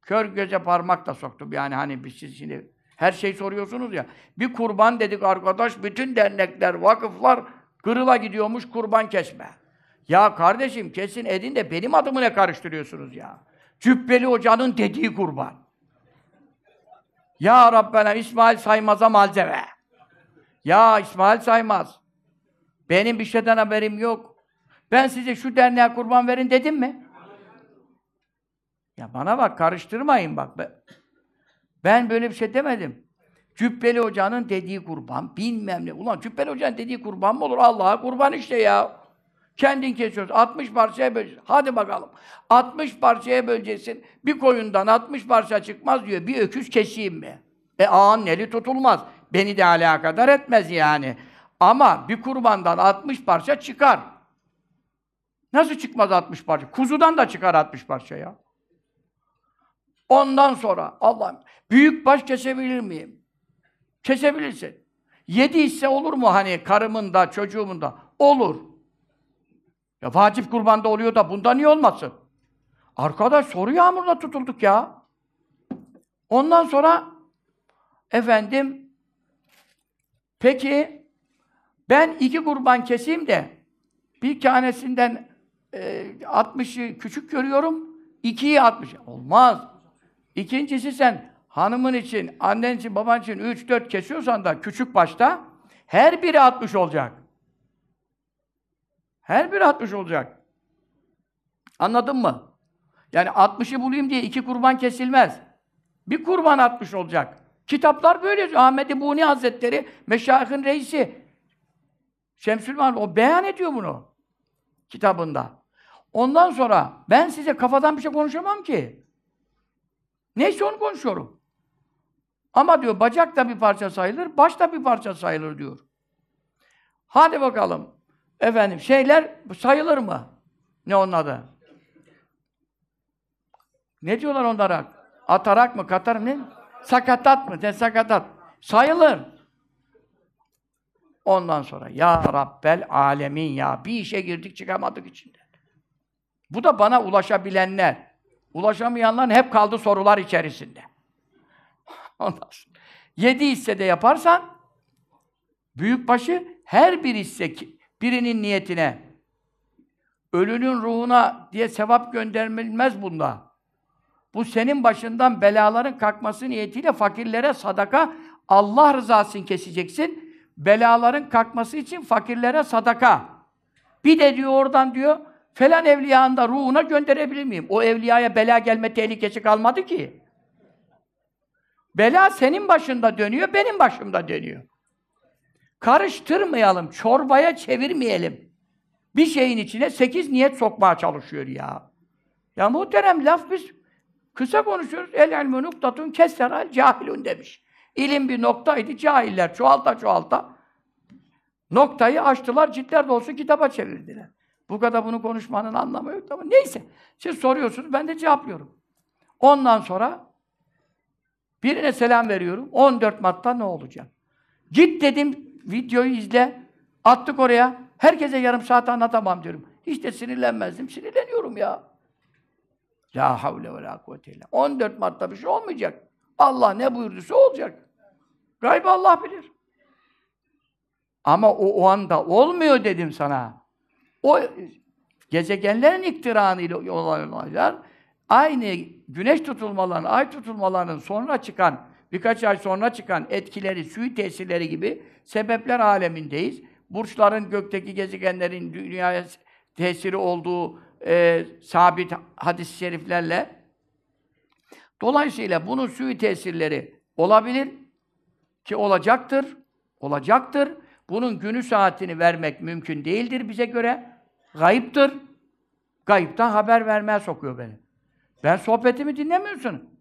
Kör göze parmak da soktum. Yani hani bir siz şimdi her şey soruyorsunuz ya. Bir kurban dedik arkadaş, bütün dernekler, vakıflar kırıla gidiyormuş kurban kesme. Ya kardeşim kesin edin de benim adımı ne karıştırıyorsunuz ya? Cübbeli hocanın dediği kurban. Ya Rabbena İsmail Saymaz'a malzeme. Ya İsmail Saymaz. Benim bir şeyden haberim yok. Ben size şu derneğe kurban verin dedim mi? Ya bana bak karıştırmayın bak. Ben böyle bir şey demedim. Cübbeli Hoca'nın dediği kurban, bilmem ne. Ulan Cübbeli Hoca'nın dediği kurban mı olur? Allah'a kurban işte ya. Kendin kesiyorsun. 60 parçaya böleceksin. Hadi bakalım. 60 parçaya böleceksin. Bir koyundan 60 parça çıkmaz diyor. Bir öküz keseyim mi? E ağın eli tutulmaz. Beni de alakadar etmez yani. Ama bir kurbandan 60 parça çıkar. Nasıl çıkmaz 60 parça? Kuzudan da çıkar 60 parça ya. Ondan sonra Allah'ım büyük baş kesebilir miyim? Kesebilirsin. Yedi hisse olur mu hani karımın da çocuğumun da? Olur. Ya vacip kurbanda oluyor da bunda niye olmasın? Arkadaş soru yağmurla tutulduk ya. Ondan sonra efendim peki ben iki kurban keseyim de bir tanesinden e, 60'ı küçük görüyorum, ikiyi 60. Olmaz. İkincisi sen hanımın için, annen için, baban için 3-4 kesiyorsan da küçük başta her biri 60 olacak. Her biri 60 olacak. Anladın mı? Yani 60'ı bulayım diye iki kurban kesilmez. Bir kurban 60 olacak. Kitaplar böyle yazıyor. Ahmet Buni Hazretleri, Meşayihin reisi. Şemsülman o beyan ediyor bunu kitabında. Ondan sonra ben size kafadan bir şey konuşamam ki. Neyse onu konuşuyorum. Ama diyor bacak da bir parça sayılır, baş da bir parça sayılır diyor. Hadi bakalım. Efendim şeyler sayılır mı? Ne onun adı? Ne diyorlar onlara? Atarak mı, katar? Ne? Sakatat mı? Ne sakatat? Sayılır. Ondan sonra ya Rabbel alemin ya bir işe girdik çıkamadık içinden. Bu da bana ulaşabilenler. Ulaşamayanların hep kaldı sorular içerisinde. Ondan sonra yedi hissede yaparsan büyük başı her bir hisse birinin niyetine ölünün ruhuna diye sevap gönderilmez bunda. Bu senin başından belaların kalkması niyetiyle fakirlere sadaka Allah rızası için keseceksin. Belaların kalkması için fakirlere sadaka. Bir de diyor oradan diyor falan evliyanın da ruhuna gönderebilir miyim? O evliyaya bela gelme tehlikesi kalmadı ki. Bela senin başında dönüyor, benim başımda dönüyor. Karıştırmayalım, çorbaya çevirmeyelim. Bir şeyin içine sekiz niyet sokmaya çalışıyor ya. Ya muhterem laf biz kısa konuşuyoruz. El ilmü nuktatun kesseral cahilun demiş. İlim bir noktaydı, cahiller çoğalta çoğalta. Noktayı açtılar, ciltler dolusu kitaba çevirdiler. Bu kadar bunu konuşmanın anlamı yok ama neyse. Siz soruyorsunuz, ben de cevaplıyorum. Ondan sonra birine selam veriyorum. 14 Mart'ta ne olacak? Git dedim, videoyu izle. Attık oraya. Herkese yarım saat anlatamam diyorum. Hiç de sinirlenmezdim. Sinirleniyorum ya. La havle ve la kuvvete illa. 14 Mart'ta bir şey olmayacak. Allah ne buyurduysa olacak. Gaybı Allah bilir. Ama o, o anda olmuyor dedim sana. O gezegenlerin iktiranıyla olan olaylar aynı güneş tutulmalarının, ay tutulmalarının sonra çıkan, birkaç ay sonra çıkan etkileri, suyu tesirleri gibi sebepler alemindeyiz. Burçların, gökteki gezegenlerin dünyaya tesiri olduğu e, sabit hadis-i şeriflerle. Dolayısıyla bunun suyu tesirleri olabilir ki olacaktır, olacaktır. Bunun günü saatini vermek mümkün değildir bize göre. Gayiptir. Gayipten haber vermeye sokuyor beni. Ben sohbetimi dinlemiyorsun.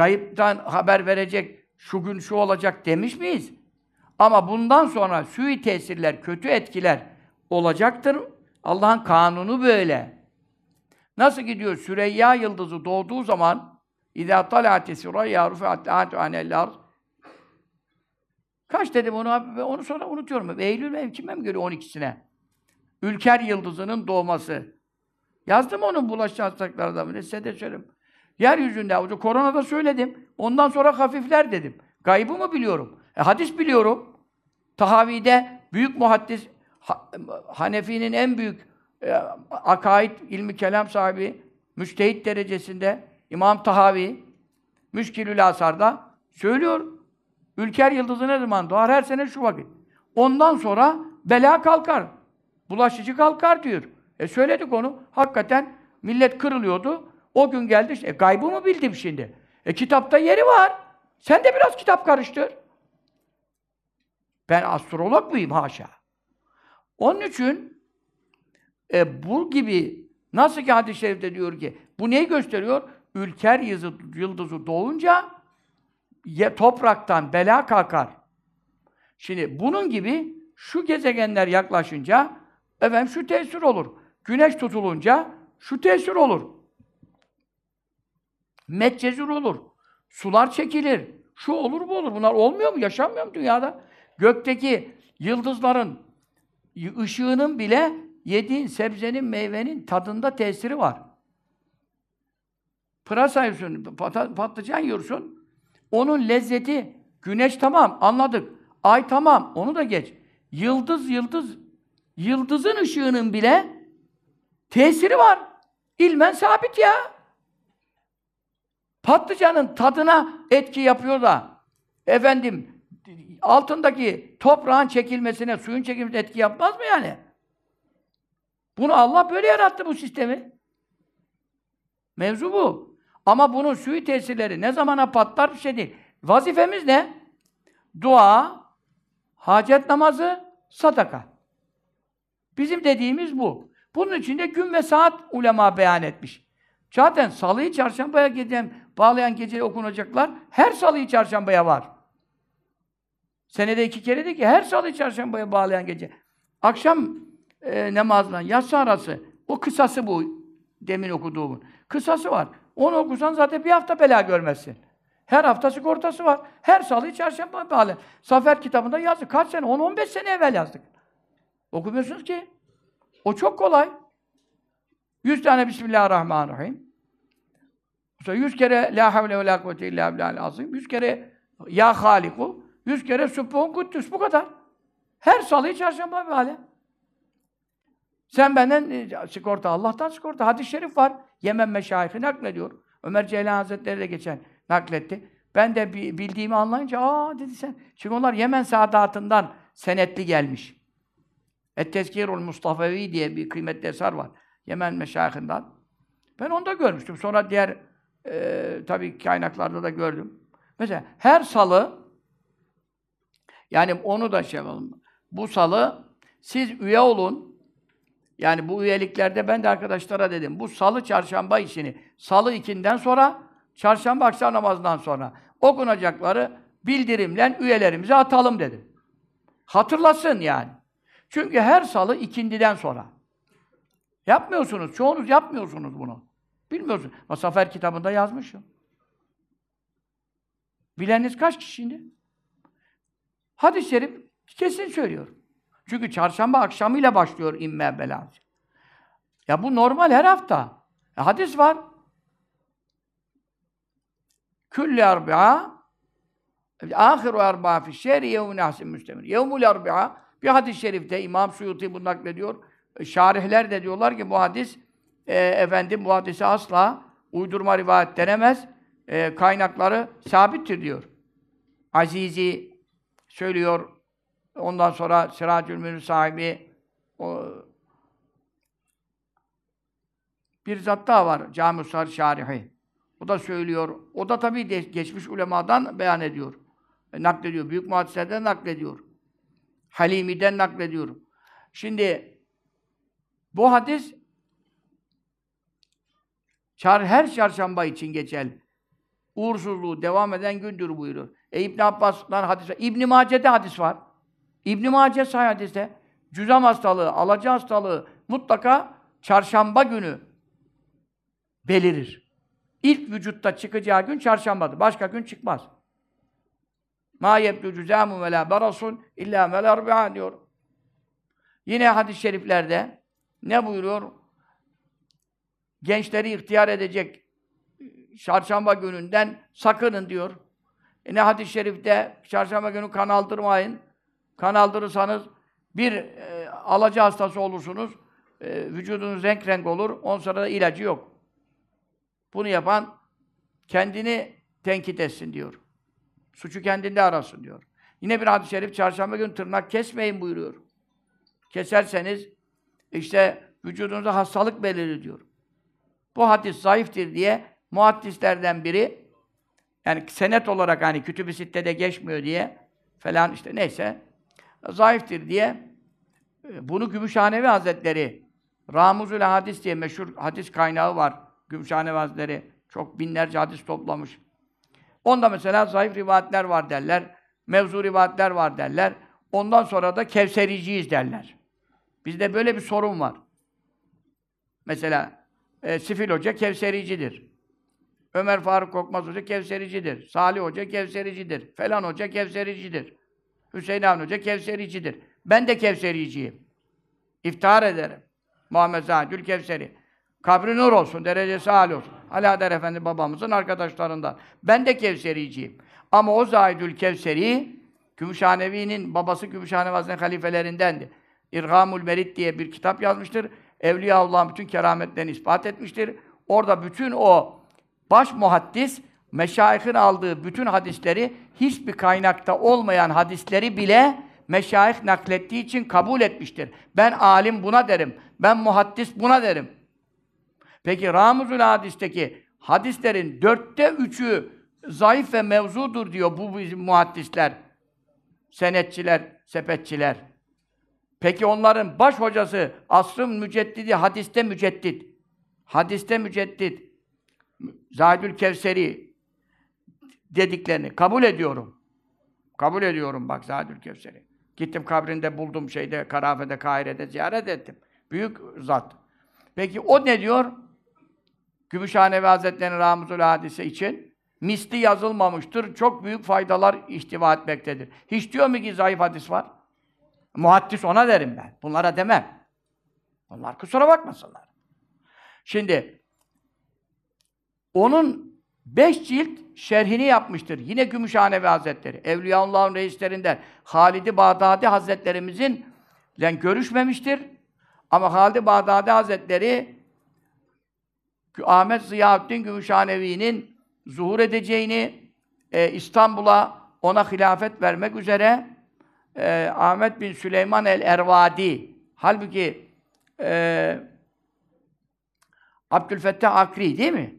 Gayipten haber verecek, şu gün şu olacak demiş miyiz? Ama bundan sonra sui tesirler, kötü etkiler olacaktır. Allah'ın kanunu böyle. Nasıl gidiyor? Süreyya yıldızı doğduğu zaman İzâ talâti süreyya rufi'at âtu anel Kaç dedim onu abi? Onu sonra unutuyorum. Eylül mü? Kime mi görüyor 12'sine? Ülker yıldızının doğması. Yazdım onun bulaşıcı hastalıklarda? Size de söyleyeyim. Yeryüzünde, o koronada söyledim. Ondan sonra hafifler dedim. Gaybı mı biliyorum? E, hadis biliyorum. Tahavi'de büyük muhaddis, ha, Hanefi'nin en büyük e, akaid, ilmi kelam sahibi, müştehit derecesinde İmam Tahavi, Müşkilül Asar'da söylüyor. Ülker yıldızı ne zaman doğar? Her sene şu vakit. Ondan sonra bela kalkar. Bulaşıcı kalkar diyor. E söyledik onu. Hakikaten millet kırılıyordu. O gün geldi işte. E, gaybı mı bildim şimdi? E kitapta yeri var. Sen de biraz kitap karıştır. Ben astrolog muyum? Haşa. Onun için e, bu gibi nasıl ki hadis-i şerifte diyor ki bu neyi gösteriyor? Ülker yıldızı, doğunca ye, topraktan bela kalkar. Şimdi bunun gibi şu gezegenler yaklaşınca efendim şu tesir olur. Güneş tutulunca şu tesir olur. Metcezir olur. Sular çekilir. Şu olur bu olur. Bunlar olmuyor mu? Yaşanmıyor mu dünyada? Gökteki yıldızların ışığının bile yediğin sebzenin, meyvenin tadında tesiri var. Pırasa yiyorsun, patlıcan yiyorsun. Onun lezzeti, güneş tamam, anladık. Ay tamam, onu da geç. Yıldız, yıldız, yıldızın ışığının bile tesiri var. İlmen sabit ya. Patlıcanın tadına etki yapıyor da, efendim, altındaki toprağın çekilmesine, suyun çekilmesine etki yapmaz mı yani? Bunu Allah böyle yarattı bu sistemi. Mevzu bu. Ama bunun suyu tesirleri ne zamana patlar bir şey değil. Vazifemiz ne? Dua, hacet namazı, sadaka. Bizim dediğimiz bu. Bunun için de gün ve saat ulema beyan etmiş. Zaten salıyı çarşambaya giden, bağlayan gece okunacaklar her salıyı çarşambaya var. Senede iki kere de ki her salıyı çarşambaya bağlayan gece. Akşam e, namazla yatsı arası o kısası bu demin okuduğumun. Kısası var. Onu okusan zaten bir hafta bela görmezsin. Her hafta sigortası var. Her salı çarşamba bağlı. Safer kitabında yazdık. Kaç sene? 10-15 sene evvel yazdık. Okumuyorsunuz ki. O çok kolay. 100 tane Bismillahirrahmanirrahim. Sonra 100 kere La havle ve la kuvvete illa billahil azim. 100 kere Ya Haliku. 100 kere Sübhun Kuddüs. Bu kadar. Her salı çarşamba bağlı. Sen benden e, sigorta, Allah'tan sigorta. Hadis-i şerif var. Yemen meşayihi naklediyor. Ömer Ceylan Hazretleri de geçen nakletti. Ben de bildiğimi anlayınca, aa dedi sen. Çünkü onlar Yemen saadatından senetli gelmiş. Et-Tezkirul Mustafevi diye bir kıymetli eser var. Yemen meşayihinden. Ben onu da görmüştüm. Sonra diğer e, tabii kaynaklarda da gördüm. Mesela her salı yani onu da şey yapalım. Bu salı siz üye olun. Yani bu üyeliklerde ben de arkadaşlara dedim. Bu salı çarşamba işini salı ikinden sonra çarşamba akşam namazından sonra okunacakları bildirimle üyelerimize atalım dedim. Hatırlasın yani. Çünkü her salı ikindiden sonra. Yapmıyorsunuz. Çoğunuz yapmıyorsunuz bunu. Bilmiyorsunuz. Masafer kitabında yazmışım. Bileniniz kaç kişi şimdi? Hadis-i şerif kesin söylüyor. Çünkü çarşamba akşamıyla başlıyor imme belası. Ya bu normal her hafta. E, hadis var. Külli erbi'a ahiru erba'a fi şehri yevmun ahsin müstemir. Yevmul erbi'a bir hadis-i şerifte İmam Suyuti bunu naklediyor. E, şarihler de diyorlar ki bu hadis e, efendim bu hadisi asla uydurma rivayet denemez. E, kaynakları sabittir diyor. Azizi söylüyor. Ondan sonra Siracül Münir sahibi o, bir zat daha var. Cami Sar Şarihi. O da söylüyor. O da tabii de, geçmiş ulemadan beyan ediyor. E, naklediyor. Büyük muhadislerden naklediyor. Halimi'den naklediyor. Şimdi Bu hadis çar, her çarşamba için geçerli. Uğursuzluğu devam eden gündür buyurur. E İbn Abbas'tan hadis var. İbn Mace'de hadis var. İbn Mace sahih hadiste cüzam hastalığı, alaca hastalığı mutlaka çarşamba günü belirir. İlk vücutta çıkacağı gün çarşambadır. Başka gün çıkmaz. Ma yebdu cüzamu ve la barasun illa arbi'a diyor. Yine hadis-i şeriflerde ne buyuruyor? Gençleri ihtiyar edecek çarşamba gününden sakının diyor. E ne hadis-i şerifte çarşamba günü kan aldırmayın. Kan aldırırsanız bir e, alaca hastası olursunuz. E, vücudunuz renk renk olur. On sonra da ilacı yok. Bunu yapan kendini tenkit etsin diyor. Suçu kendinde arasın diyor. Yine bir hadis-i şerif çarşamba günü tırnak kesmeyin buyuruyor. Keserseniz işte vücudunuzda hastalık belirir diyor. Bu hadis zayıftır diye muhaddislerden biri yani senet olarak hani kütüb-i sittede geçmiyor diye falan işte neyse zayıftır diye e, bunu Gümüşhanevi Hazretleri Ramuzül Hadis diye meşhur hadis kaynağı var. Gümüşhanevi Hazretleri çok binlerce hadis toplamış. Onda mesela zayıf rivayetler var derler. Mevzu rivayetler var derler. Ondan sonra da Kevsericiyiz derler. Bizde böyle bir sorun var. Mesela e, Sifil Hoca Kevsericidir. Ömer Faruk Korkmaz Hoca Kevsericidir. Salih Hoca Kevsericidir. Falan Hoca Kevsericidir. Hüseyin Avni Hoca Kevsericidir. Ben de Kevsericiyim. İftihar ederim. Muhammed Zahidül Kevseri. Kabri nur olsun, derecesi âli olsun. Alaeddin Efendi babamızın arkadaşlarından. Ben de Kevsericiyim. Ama o Zahidül Kevseri, Gümüşhanevi'nin babası Gümüşhanevi Hazretleri halifelerindendi. İrgamul Merit diye bir kitap yazmıştır. Evliyaullah'ın bütün kerametlerini ispat etmiştir. Orada bütün o baş muhaddis, meşayihin aldığı bütün hadisleri, hiçbir kaynakta olmayan hadisleri bile meşayih naklettiği için kabul etmiştir. Ben alim buna derim. Ben muhaddis buna derim. Peki Ramuzul Hadis'teki hadislerin dörtte üçü zayıf ve mevzudur diyor bu bizim muhaddisler, senetçiler, sepetçiler. Peki onların baş hocası, asrın müceddidi, hadiste müceddit. Hadiste müceddit. Zahidül Kevseri dediklerini kabul ediyorum. Kabul ediyorum bak Zahidül Kevseri. Gittim kabrinde buldum şeyde, Karafe'de, Kahire'de ziyaret ettim. Büyük zat. Peki o ne diyor? Gümüşhanevi Hazretleri'nin Ramuzul Hadise için misli yazılmamıştır. Çok büyük faydalar ihtiva etmektedir. Hiç diyor mu ki zayıf hadis var? Muhaddis ona derim ben. Bunlara demem. Onlar kusura bakmasınlar. Şimdi onun beş cilt şerhini yapmıştır. Yine Gümüşhanevi Hazretleri. Evliyaullah'ın reislerinden Halid-i Bağdadi Hazretlerimizin görüşmemiştir. Ama Halid-i Bağdadi Hazretleri Ahmet Ziyaüddin Gümüşhanevi'nin zuhur edeceğini e, İstanbul'a ona hilafet vermek üzere e, Ahmet bin Süleyman el-Ervadi halbuki e, Abdülfettah Akri değil mi?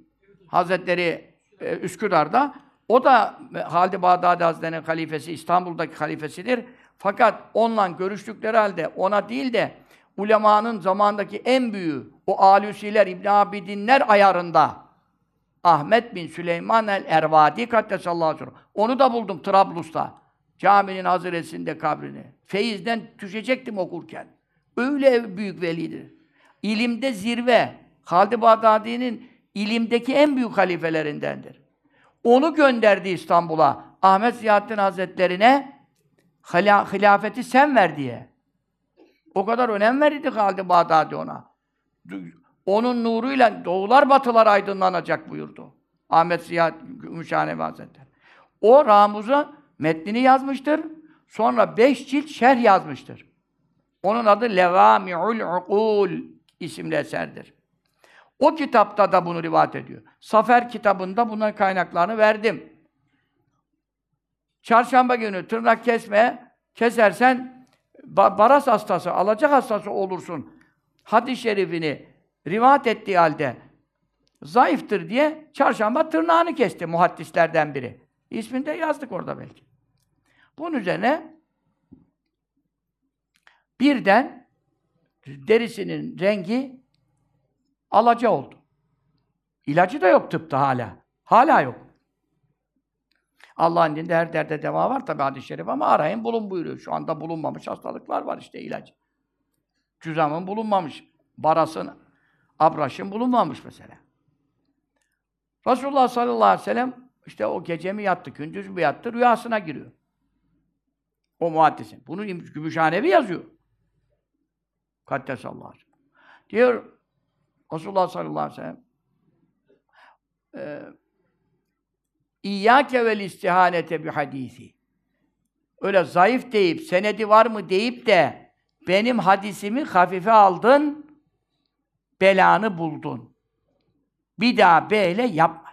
Hazretleri e, Üsküdar'da o da Halid-i Bağdadi Hazretleri'nin halifesi, İstanbul'daki halifesidir. Fakat onunla görüştükleri halde ona değil de ulemanın zamandaki en büyüğü, o Alusiler, İbn Abidinler ayarında Ahmet bin Süleyman el-Ervadi Kaddesallahu aleyhi Onu da buldum Trablus'ta. Caminin haziresinde kabrini. Feyizden düşecektim okurken. Öyle büyük velidir. İlimde zirve. Halid-i Bağdadi'nin ilimdeki en büyük halifelerindendir. Onu gönderdi İstanbul'a. Ahmet Ziyaddin Hazretlerine hilafeti sen ver diye. O kadar önem verirdi Halid-i Bağdadi ona. Onun nuruyla doğular batılar aydınlanacak buyurdu. Ahmet Ziyad Gümüşhanevi Hazretleri. O Ramuz'a metnini yazmıştır. Sonra beş cilt şerh yazmıştır. Onun adı Levâmi'ul Ukul isimli eserdir. O kitapta da bunu rivayet ediyor. Safer kitabında bunların kaynaklarını verdim. Çarşamba günü tırnak kesme, kesersen baras hastası, alacak hastası olursun. Hadis-i şerifini rivayet ettiği halde zayıftır diye çarşamba tırnağını kesti muhaddislerden biri. İsmini de yazdık orada belki. Bunun üzerine birden derisinin rengi alaca oldu. İlacı da yok tıpta hala. Hala yok. Allah'ın dinde her derde deva var tabi hadis-i şerif ama arayın bulun buyuruyor. Şu anda bulunmamış hastalıklar var işte ilacı. Cüzamın bulunmamış. Barasın, abraşın bulunmamış mesela. Resulullah sallallahu aleyhi ve sellem işte o gece mi yattı, gündüz mü yattı, rüyasına giriyor. O muhaddisin. Bunu Gümüşhanevi yazıyor. Kaddesallahu aleyhi. Diyor Resulullah sallallahu aleyhi ve sellem e, İyyâke vel istihanete bi hadisi. Öyle zayıf deyip, senedi var mı deyip de benim hadisimi hafife aldın, belanı buldun. Bir daha böyle yapma.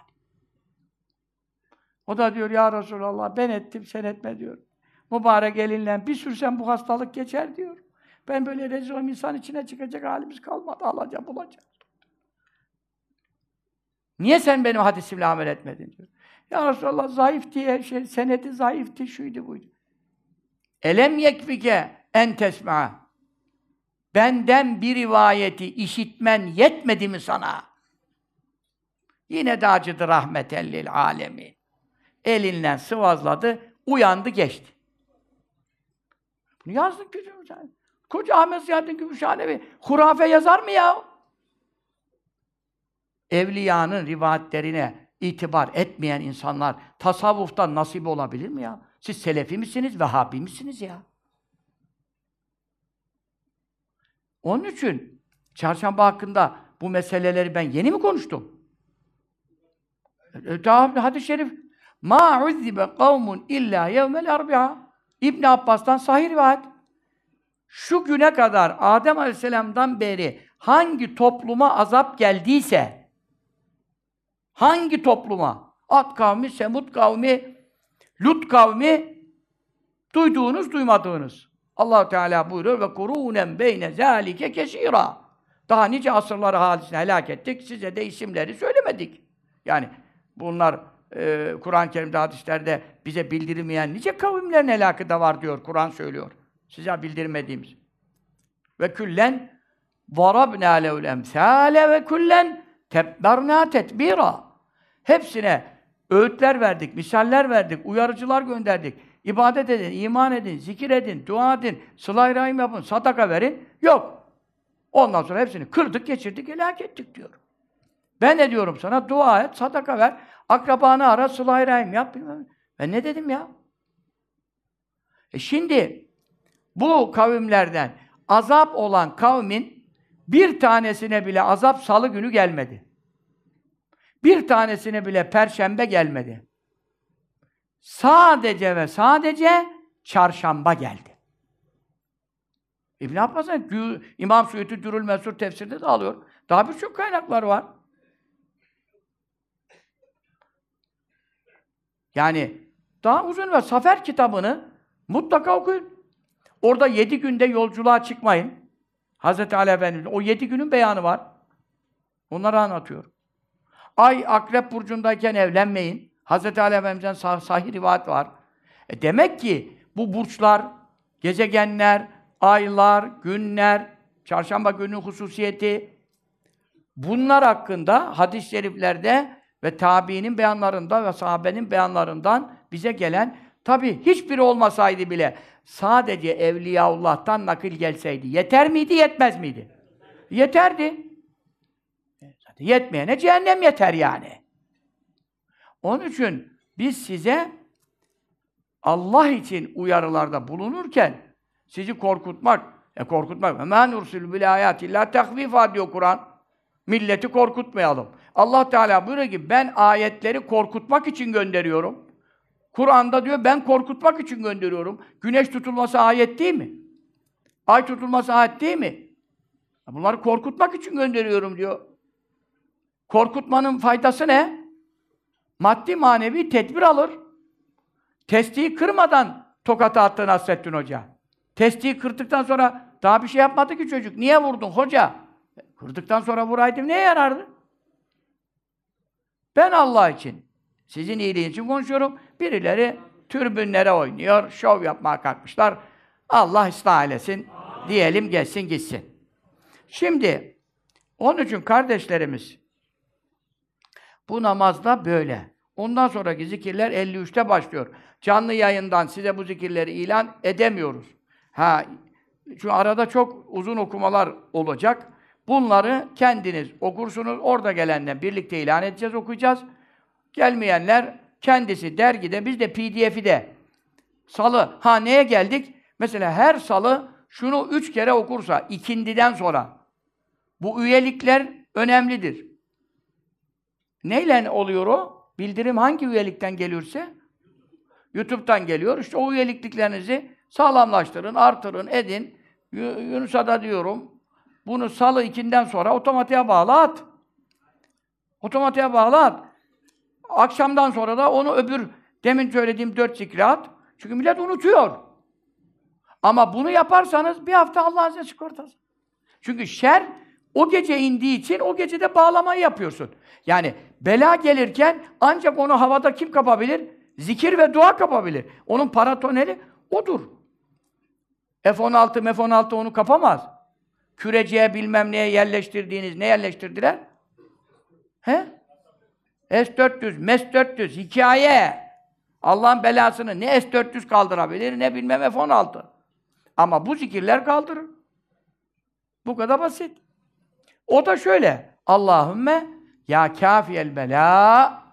O da diyor ya Resulallah ben ettim sen etme diyor. Mübarek elinle bir sürsen bu hastalık geçer diyor. Ben böyle rezil olayım, insan içine çıkacak halimiz kalmadı. Alacağım, bulacağım. Niye sen benim hadisimle amel etmedin diyor. Ya Resulallah zayıf diye, şey, senedi zayıftı, şuydu buydu. Elem yekfike en tesma. Benden bir rivayeti işitmen yetmedi mi sana? Yine de acıdı rahmetellil alemi. Elinden sıvazladı, uyandı, geçti. Bunu yazdık Gümüşhane. Koca Ahmet Ziyaddin Gümüşhanevi hurafe yazar mı ya? Evliyanın rivayetlerine itibar etmeyen insanlar tasavvuftan nasip olabilir mi ya? Siz Selefi misiniz, Vehhabi misiniz ya? Onun için çarşamba hakkında bu meseleleri ben yeni mi konuştum? E, hadis-i şerif ma uzzibe kavmun illa yevmel arbi'a İbn Abbas'tan sahih rivayet. Şu güne kadar Adem Aleyhisselam'dan beri hangi topluma azap geldiyse hangi topluma At kavmi, Semud kavmi, Lut kavmi duyduğunuz, duymadığınız. allah Teala buyuruyor ve kurunen beyne zâlike kesîrâ. Daha nice asırları hadisini helak ettik, size de isimleri söylemedik. Yani bunlar e, Kur'an-ı Kerim'de, hadislerde bize bildirilmeyen nice kavimlerin helakı da var diyor. Kur'an söylüyor. Size bildirmediğimiz. Ve küllen varabna levl emsale ve küllen tebberna tetbira. Hepsine öğütler verdik, misaller verdik, uyarıcılar gönderdik. İbadet edin, iman edin, zikir edin, dua edin, sıla rahim yapın, sadaka verin. Yok. Ondan sonra hepsini kırdık, geçirdik, helak ettik diyor. Ben ne diyorum sana? Dua et, sadaka ver akrabanı ara, sıla rahim yap. Bilmem. Ben ne dedim ya? E şimdi bu kavimlerden azap olan kavmin bir tanesine bile azap salı günü gelmedi. Bir tanesine bile perşembe gelmedi. Sadece ve sadece çarşamba geldi. İbn Abbas'ın İmam Suyuti Dürül Mesur tefsirde de alıyor. Daha birçok kaynaklar var. Yani daha uzun ve Safer kitabını mutlaka okuyun. Orada yedi günde yolculuğa çıkmayın. Hazreti Ali Efendimiz, o yedi günün beyanı var. Onları anlatıyor. Ay akrep burcundayken evlenmeyin. Hz. Ali Efendimiz'den sah sahih rivayet var. E demek ki bu burçlar, gezegenler, aylar, günler, çarşamba günü hususiyeti bunlar hakkında hadis-i şeriflerde ve tabiinin beyanlarında ve sahabenin beyanlarından bize gelen tabi hiçbiri olmasaydı bile sadece Evliyaullah'tan nakil gelseydi yeter miydi yetmez miydi? Yeterdi. Yetmeyene cehennem yeter yani. Onun için biz size Allah için uyarılarda bulunurken sizi korkutmak, e korkutmak. Men ursul bil ayati la takvifa diyor Kur'an. Milleti korkutmayalım. Allah Teala buyuruyor ki ben ayetleri korkutmak için gönderiyorum. Kur'an'da diyor ben korkutmak için gönderiyorum. Güneş tutulması ayet değil mi? Ay tutulması ayet değil mi? Bunları korkutmak için gönderiyorum diyor. Korkutmanın faydası ne? Maddi manevi tedbir alır. Testiyi kırmadan tokata attı Nasrettin Hoca. Testiyi kırdıktan sonra daha bir şey yapmadı ki çocuk. Niye vurdun hoca? Kırdıktan sonra vuraydım neye yarardı? Ben Allah için, sizin iyiliğin için konuşuyorum. Birileri türbünlere oynuyor, şov yapmaya kalkmışlar. Allah ıslah eylesin. Diyelim gelsin gitsin. Şimdi onun için kardeşlerimiz bu namazda böyle. Ondan sonraki zikirler 53'te başlıyor. Canlı yayından size bu zikirleri ilan edemiyoruz. Ha, şu arada çok uzun okumalar olacak. Bunları kendiniz okursunuz. Orada gelenle birlikte ilan edeceğiz, okuyacağız. Gelmeyenler kendisi dergide, biz de pdf'i de salı. Ha neye geldik? Mesela her salı şunu üç kere okursa, ikindiden sonra. Bu üyelikler önemlidir. Neyle oluyor o? Bildirim hangi üyelikten geliyorsa? YouTube'dan geliyor. İşte o üyelikliklerinizi sağlamlaştırın, artırın, edin. Yunus'a da diyorum, bunu salı ikinden sonra otomatiğe bağla at. Otomatiğe bağla at. Akşamdan sonra da onu öbür, demin söylediğim dört zikri at. Çünkü millet unutuyor. Ama bunu yaparsanız bir hafta Allah'ın size sigortası. Çünkü şer o gece indiği için o gecede bağlamayı yapıyorsun. Yani bela gelirken ancak onu havada kim kapabilir? Zikir ve dua kapabilir. Onun paratoneli odur. F-16, F-16 onu kapamaz. Küreciye bilmem neye yerleştirdiğiniz, ne yerleştirdiler? He? S-400, MES-400, hikaye. Allah'ın belasını ne S-400 kaldırabilir, ne bilmem F-16. Ama bu zikirler kaldırır. Bu kadar basit. O da şöyle. Allahümme ya kafiyel bela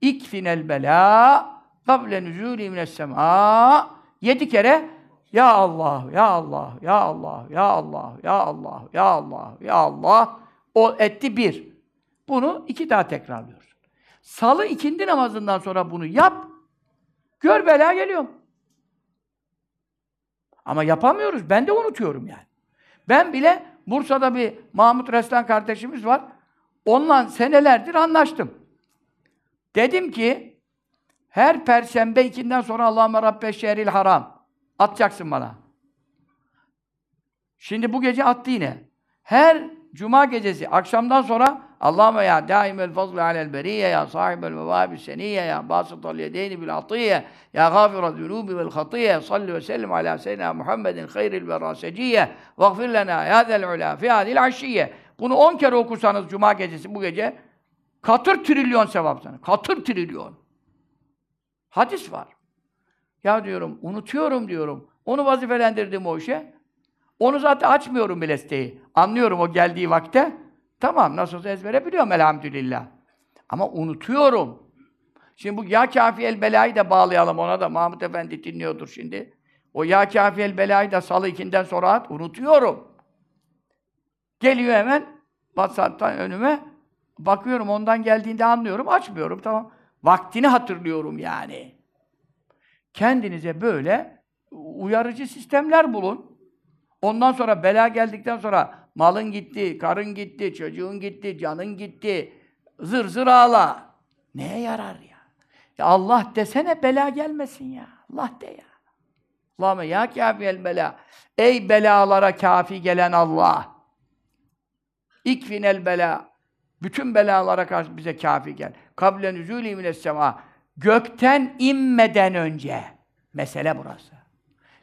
ikfinel bela kable nüzûli mine's-semâ yedi kere ya Allah, ya Allah, ya Allah, ya Allah, ya Allah, ya Allah, ya Allah o etti bir. Bunu iki daha tekrarlıyoruz. Salı ikindi namazından sonra bunu yap. Gör bela geliyorum. Ama yapamıyoruz. Ben de unutuyorum yani. Ben bile Bursa'da bir Mahmut Reslan kardeşimiz var. Onunla senelerdir anlaştım. Dedim ki her perşembe ikinden sonra Allahümme Rabbe şehril haram. Atacaksın bana. Şimdi bu gece attı yine. Her cuma gecesi akşamdan sonra Allahümme ya daimel fazlı alel beriye ya sahibel mevabi seniyye ya basıtal yedeyni bil atiyye ya gafira zunubi vel hatiyye salli ve sellim ala seyyidina Muhammedin hayril veraseciyye vagfir lena ya zel ula fi hadil aşiyye bunu on kere okursanız cuma gecesi bu gece katır trilyon sevap sana. Katır trilyon. Hadis var. Ya diyorum, unutuyorum diyorum. Onu vazifelendirdim o işe. Onu zaten açmıyorum bile siteyi. Anlıyorum o geldiği vakte. Tamam, nasıl olsa ezbere biliyorum elhamdülillah. Ama unutuyorum. Şimdi bu ya kafi el belayı da bağlayalım ona da. Mahmut Efendi dinliyordur şimdi. O ya kafi el belayı da salı ikinden sonra at. Unutuyorum. Geliyor hemen WhatsApp'tan önüme. Bakıyorum ondan geldiğinde anlıyorum. Açmıyorum tamam. Vaktini hatırlıyorum yani. Kendinize böyle uyarıcı sistemler bulun. Ondan sonra bela geldikten sonra malın gitti, karın gitti, çocuğun gitti, canın gitti. Zır zır ağla. Neye yarar ya? ya Allah desene bela gelmesin ya. Allah de ya. Allahümme ya kâfiyel bela. Ey belalara kafi gelen Allah. İkfinel bela. Bütün belalara karşı bize kafi gel. Kablen üzûlî mines semâ. Gökten inmeden önce. Mesele burası.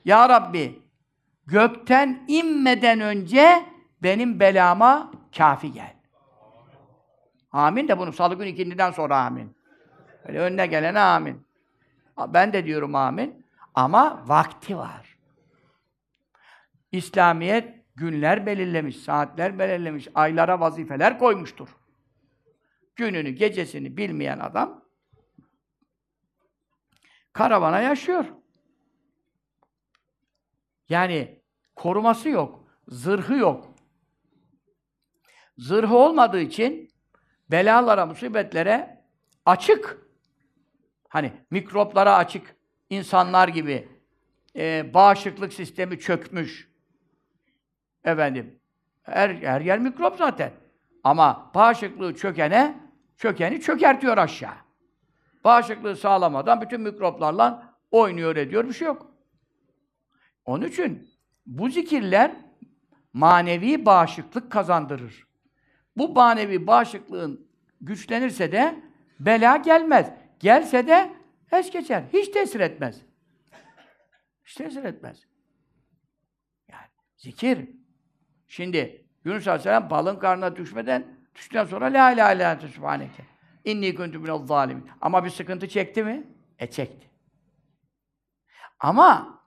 Ya Rabbi, gökten inmeden önce benim belama kafi gel. Amin de bunu salı günü ikindiden sonra amin. Öyle önüne gelene amin. Ben de diyorum amin. Ama vakti var. İslamiyet günler belirlemiş, saatler belirlemiş, aylara vazifeler koymuştur. Gününü, gecesini bilmeyen adam karavana yaşıyor. Yani koruması yok, zırhı yok. Zırhı olmadığı için belalara, musibetlere açık. Hani mikroplara açık insanlar gibi e, bağışıklık sistemi çökmüş. Efendim, her, her yer mikrop zaten. Ama bağışıklığı çökene, çökeni çökertiyor aşağı. Bağışıklığı sağlamadan bütün mikroplarla oynuyor ediyor, bir şey yok. Onun için bu zikirler manevi bağışıklık kazandırır. Bu manevi bağışıklığın güçlenirse de bela gelmez. Gelse de es geçer. Hiç tesir etmez. Hiç tesir etmez. Yani zikir. Şimdi Yunus Aleyhisselam balın karnına düşmeden, düştükten sonra La ilahe illa ente subhaneke. İnni kuntu minel zalimin. Ama bir sıkıntı çekti mi? E çekti. Ama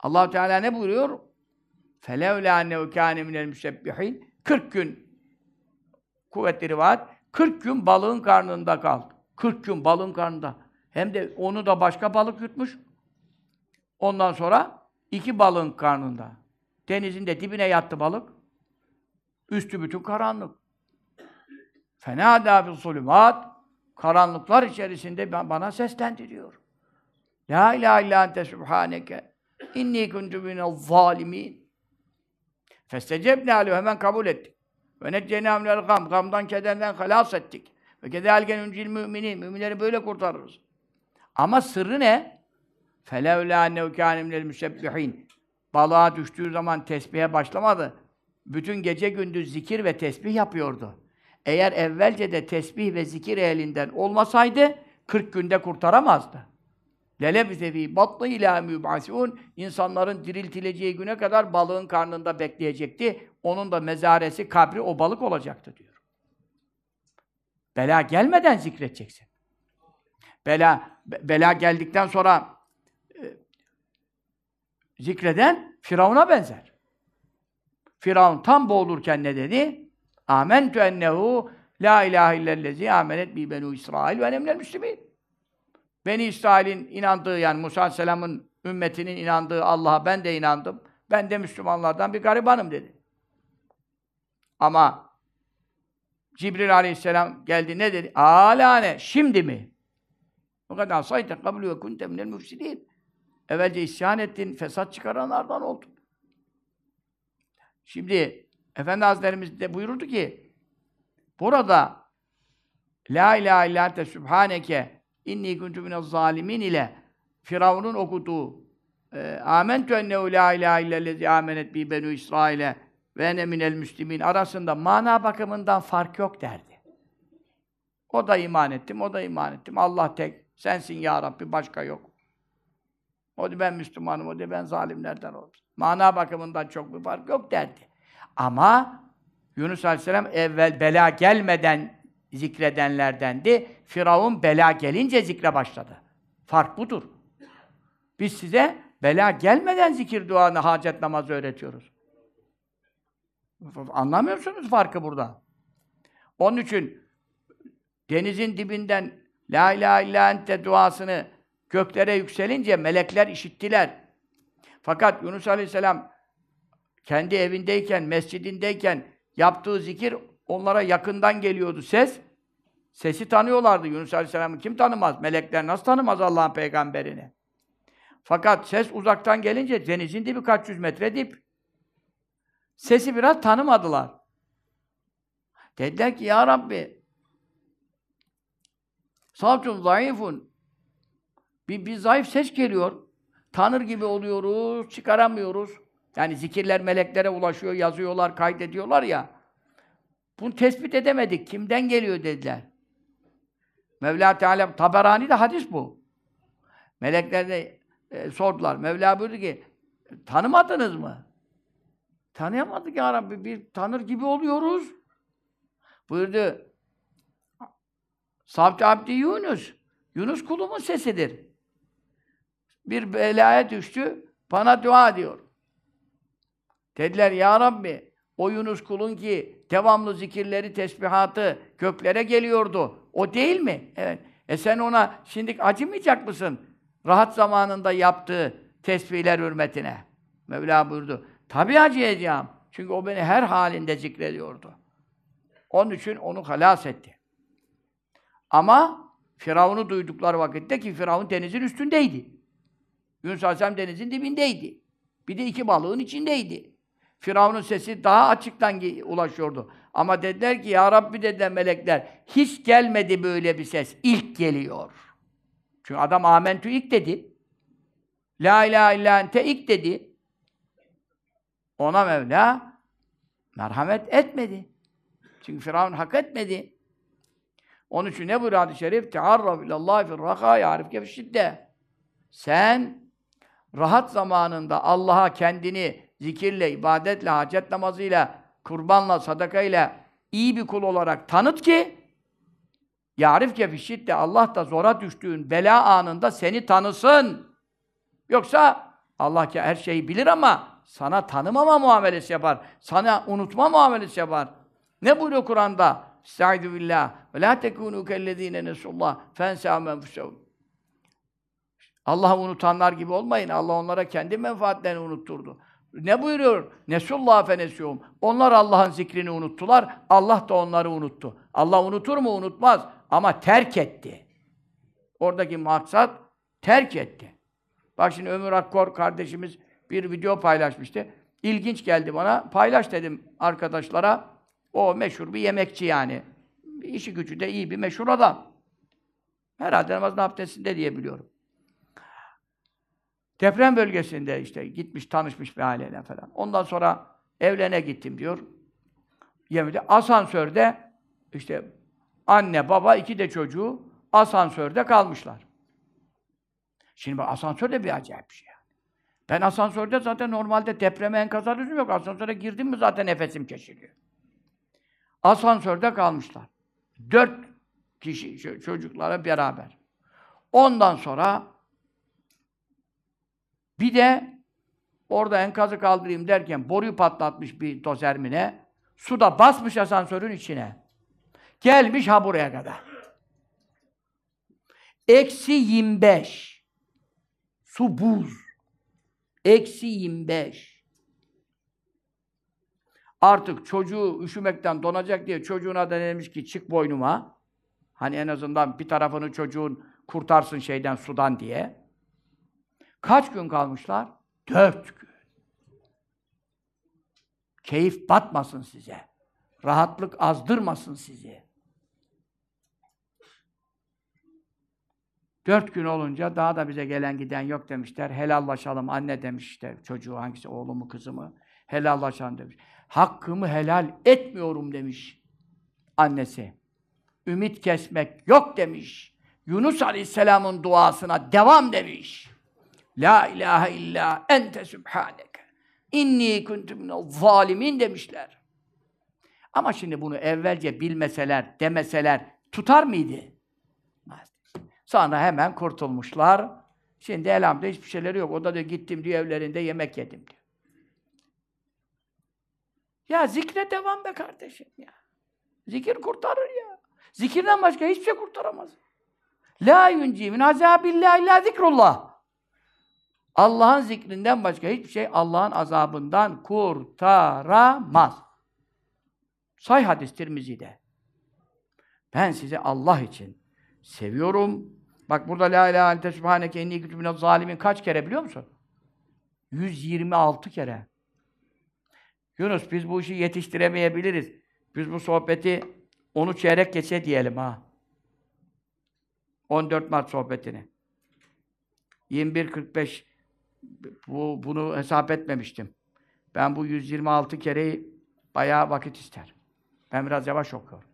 allah Teala ne buyuruyor? فَلَوْلَا اَنَّهُ كَانَ مِنَ الْمُسَبِّحِينَ 40 gün kuvvetli rivayet 40 gün balığın karnında kaldı. 40 gün balığın karnında. Hem de onu da başka balık yutmuş. Ondan sonra iki balığın karnında. Denizin de dibine yattı balık. Üstü bütün karanlık. Fena da bil zulümat karanlıklar içerisinde bana seslendiriyor. La ilahe illa ente subhaneke inni kuntu minel zalimin. Festecebne aleyh hemen kabul ettik. Ve neccena minel gam, gamdan, kederden halas ettik. Ve kederken üncil mümini, müminleri böyle kurtarırız. Ama sırrı ne? Felevlâ ennehu kâne müsebbihin. Balığa düştüğü zaman tesbihe başlamadı. Bütün gece gündüz zikir ve tesbih yapıyordu. Eğer evvelce de tesbih ve zikir elinden olmasaydı 40 günde kurtaramazdı. Lelebise fî batlı ilâ müb'asûn insanların diriltileceği güne kadar balığın karnında bekleyecekti. Onun da mezaresi, kabri o balık olacaktı diyor. Bela gelmeden zikredeceksin. Bela bela geldikten sonra e, zikreden Firavun'a benzer. Firavun tam boğulurken ne dedi? Âmentü ennehu la ilahe illellezi amenet bi benu İsrail ve enemnel müslimin. Beni İsrail'in inandığı yani Musa Aleyhisselam'ın ümmetinin inandığı Allah'a ben de inandım. Ben de Müslümanlardan bir garibanım dedi. Ama Cibril Aleyhisselam geldi ne dedi? Alane şimdi mi? O kadar sayte kabul ve kunte minel müfsidin. Evvelce isyan ettin, fesat çıkaranlardan oldun. Şimdi Efendi Hazretlerimiz de buyurdu ki burada La ilahe illa ente subhaneke inni kuntu minez zalimin ile Firavun'un okuduğu e, Amentu ennehu la ilahe illellezi amenet bi benu İsrail'e ve ene minel müslimin arasında mana bakımından fark yok derdi. O da iman ettim, o da iman ettim. Allah tek, sensin ya Rabbi, başka yok. O da ben Müslümanım, o da ben zalimlerden oldum. Mana bakımından çok bir fark yok derdi. Ama Yunus Aleyhisselam evvel bela gelmeden zikredenlerdendi. Firavun bela gelince zikre başladı. Fark budur. Biz size bela gelmeden zikir duanı, hacet namazı öğretiyoruz. Anlamıyor musunuz farkı burada? Onun için denizin dibinden La ilahe illa ente duasını göklere yükselince melekler işittiler. Fakat Yunus Aleyhisselam kendi evindeyken, mescidindeyken yaptığı zikir onlara yakından geliyordu ses. Sesi tanıyorlardı. Yunus Aleyhisselam'ı kim tanımaz? Melekler nasıl tanımaz Allah'ın peygamberini? Fakat ses uzaktan gelince denizin dibi kaç yüz metre dip. Sesi biraz tanımadılar. Dediler ki ya Rabbi Savtun zayıfun bir, bir zayıf ses geliyor. Tanır gibi oluyoruz, çıkaramıyoruz. Yani zikirler meleklere ulaşıyor, yazıyorlar, kaydediyorlar ya. Bunu tespit edemedik. Kimden geliyor dediler. Mevla Teala, Taberani de hadis bu. Melekler de e, sordular. Mevla buyurdu ki, tanımadınız mı? Tanıyamadık ya Rabbi. Bir tanır gibi oluyoruz. Buyurdu. Sabti Abdi Yunus. Yunus kulumun sesidir. Bir belaya düştü. Bana dua diyor. Dediler ya Rabbi o Yunus kulun ki devamlı zikirleri, tesbihatı göklere geliyordu. O değil mi? Evet. E sen ona şimdi acımayacak mısın? Rahat zamanında yaptığı tesbihler hürmetine. Mevla buyurdu. Tabii acıyacağım. Çünkü o beni her halinde zikrediyordu. Onun için onu halas etti. Ama Firavun'u duydukları vakitte ki Firavun denizin üstündeydi. Yunus Aleyhisselam denizin dibindeydi. Bir de iki balığın içindeydi. Firavun'un sesi daha açıktan ulaşıyordu. Ama dediler ki ya Rabbi dediler melekler hiç gelmedi böyle bir ses. İlk geliyor. Çünkü adam amentü ilk dedi. La ilahe illa ente ilk dedi. Ona Mevla merhamet etmedi. Çünkü Firavun hak etmedi. Onun için ne buyuruyor hadis-i şerif? Tearraf ilallahi fil raka ya'rifke şidde. Sen rahat zamanında Allah'a kendini zikirle, ibadetle, hacet namazıyla kurbanla, sadakayla iyi bir kul olarak tanıt ki yarif ke fişitte Allah da zora düştüğün bela anında seni tanısın. Yoksa Allah ki her şeyi bilir ama sana tanımama muamelesi yapar. Sana unutma muamelesi yapar. Ne buyuruyor Kur'an'da? Estaizu billah. Ve la tekunu kellezine nesullah fensâhum enfusehum. Allah'ı unutanlar gibi olmayın. Allah onlara kendi menfaatlerini unutturdu. Ne buyuruyor? Nesullah fenesiyum. Onlar Allah'ın zikrini unuttular. Allah da onları unuttu. Allah unutur mu? Unutmaz. Ama terk etti. Oradaki maksat terk etti. Bak şimdi Ömür Akkor kardeşimiz bir video paylaşmıştı. İlginç geldi bana. Paylaş dedim arkadaşlara. O meşhur bir yemekçi yani. İşi gücü de iyi bir meşhur adam. Herhalde namazın abdestinde diye biliyorum. Deprem bölgesinde işte gitmiş, tanışmış bir aileyle falan. Ondan sonra evlene gittim diyor. Yemede asansörde işte anne, baba, iki de çocuğu asansörde kalmışlar. Şimdi bak asansör de bir acayip bir şey. Ben asansörde zaten normalde depreme enkaz lüzum yok. Asansöre girdim mi zaten nefesim kesiliyor. Asansörde kalmışlar. Dört kişi çocuklara beraber. Ondan sonra bir de orada enkazı kaldırayım derken boruyu patlatmış bir dozermine. Su da basmış asansörün içine. Gelmiş ha buraya kadar. Eksi 25. Su buz. Eksi 25. Artık çocuğu üşümekten donacak diye çocuğuna da demiş ki çık boynuma. Hani en azından bir tarafını çocuğun kurtarsın şeyden, sudan diye. Kaç gün kalmışlar? Dört gün. Keyif batmasın size. Rahatlık azdırmasın sizi. Dört gün olunca daha da bize gelen giden yok demişler. Helallaşalım anne demiş işte çocuğu hangisi oğlumu kızımı. Helallaşalım demiş. Hakkımı helal etmiyorum demiş annesi. Ümit kesmek yok demiş. Yunus Aleyhisselam'ın duasına devam demiş. La ilahe illa ente sübhaneke. İnni kuntu minel zalimin demişler. Ama şimdi bunu evvelce bilmeseler, demeseler tutar mıydı? Sonra hemen kurtulmuşlar. Şimdi elhamdülillah hiçbir şeyleri yok. O da diyor gittim diyor evlerinde yemek yedim diyor. Ya zikre devam be kardeşim ya. Zikir kurtarır ya. Zikirden başka hiçbir şey kurtaramaz. La yunci min azabillahi la zikrullah. Allah'ın zikrinden başka hiçbir şey Allah'ın azabından kurtaramaz. Say hadis Tirmizi'de. Ben sizi Allah için seviyorum. Bak burada la ilahe ente subhaneke inni kuntu zalimin kaç kere biliyor musun? 126 kere. Yunus biz bu işi yetiştiremeyebiliriz. Biz bu sohbeti onu çeyrek geçe diyelim ha. 14 Mart sohbetini. 21.45 bu, bunu hesap etmemiştim. Ben bu 126 kereyi bayağı vakit ister. Ben biraz yavaş okuyorum.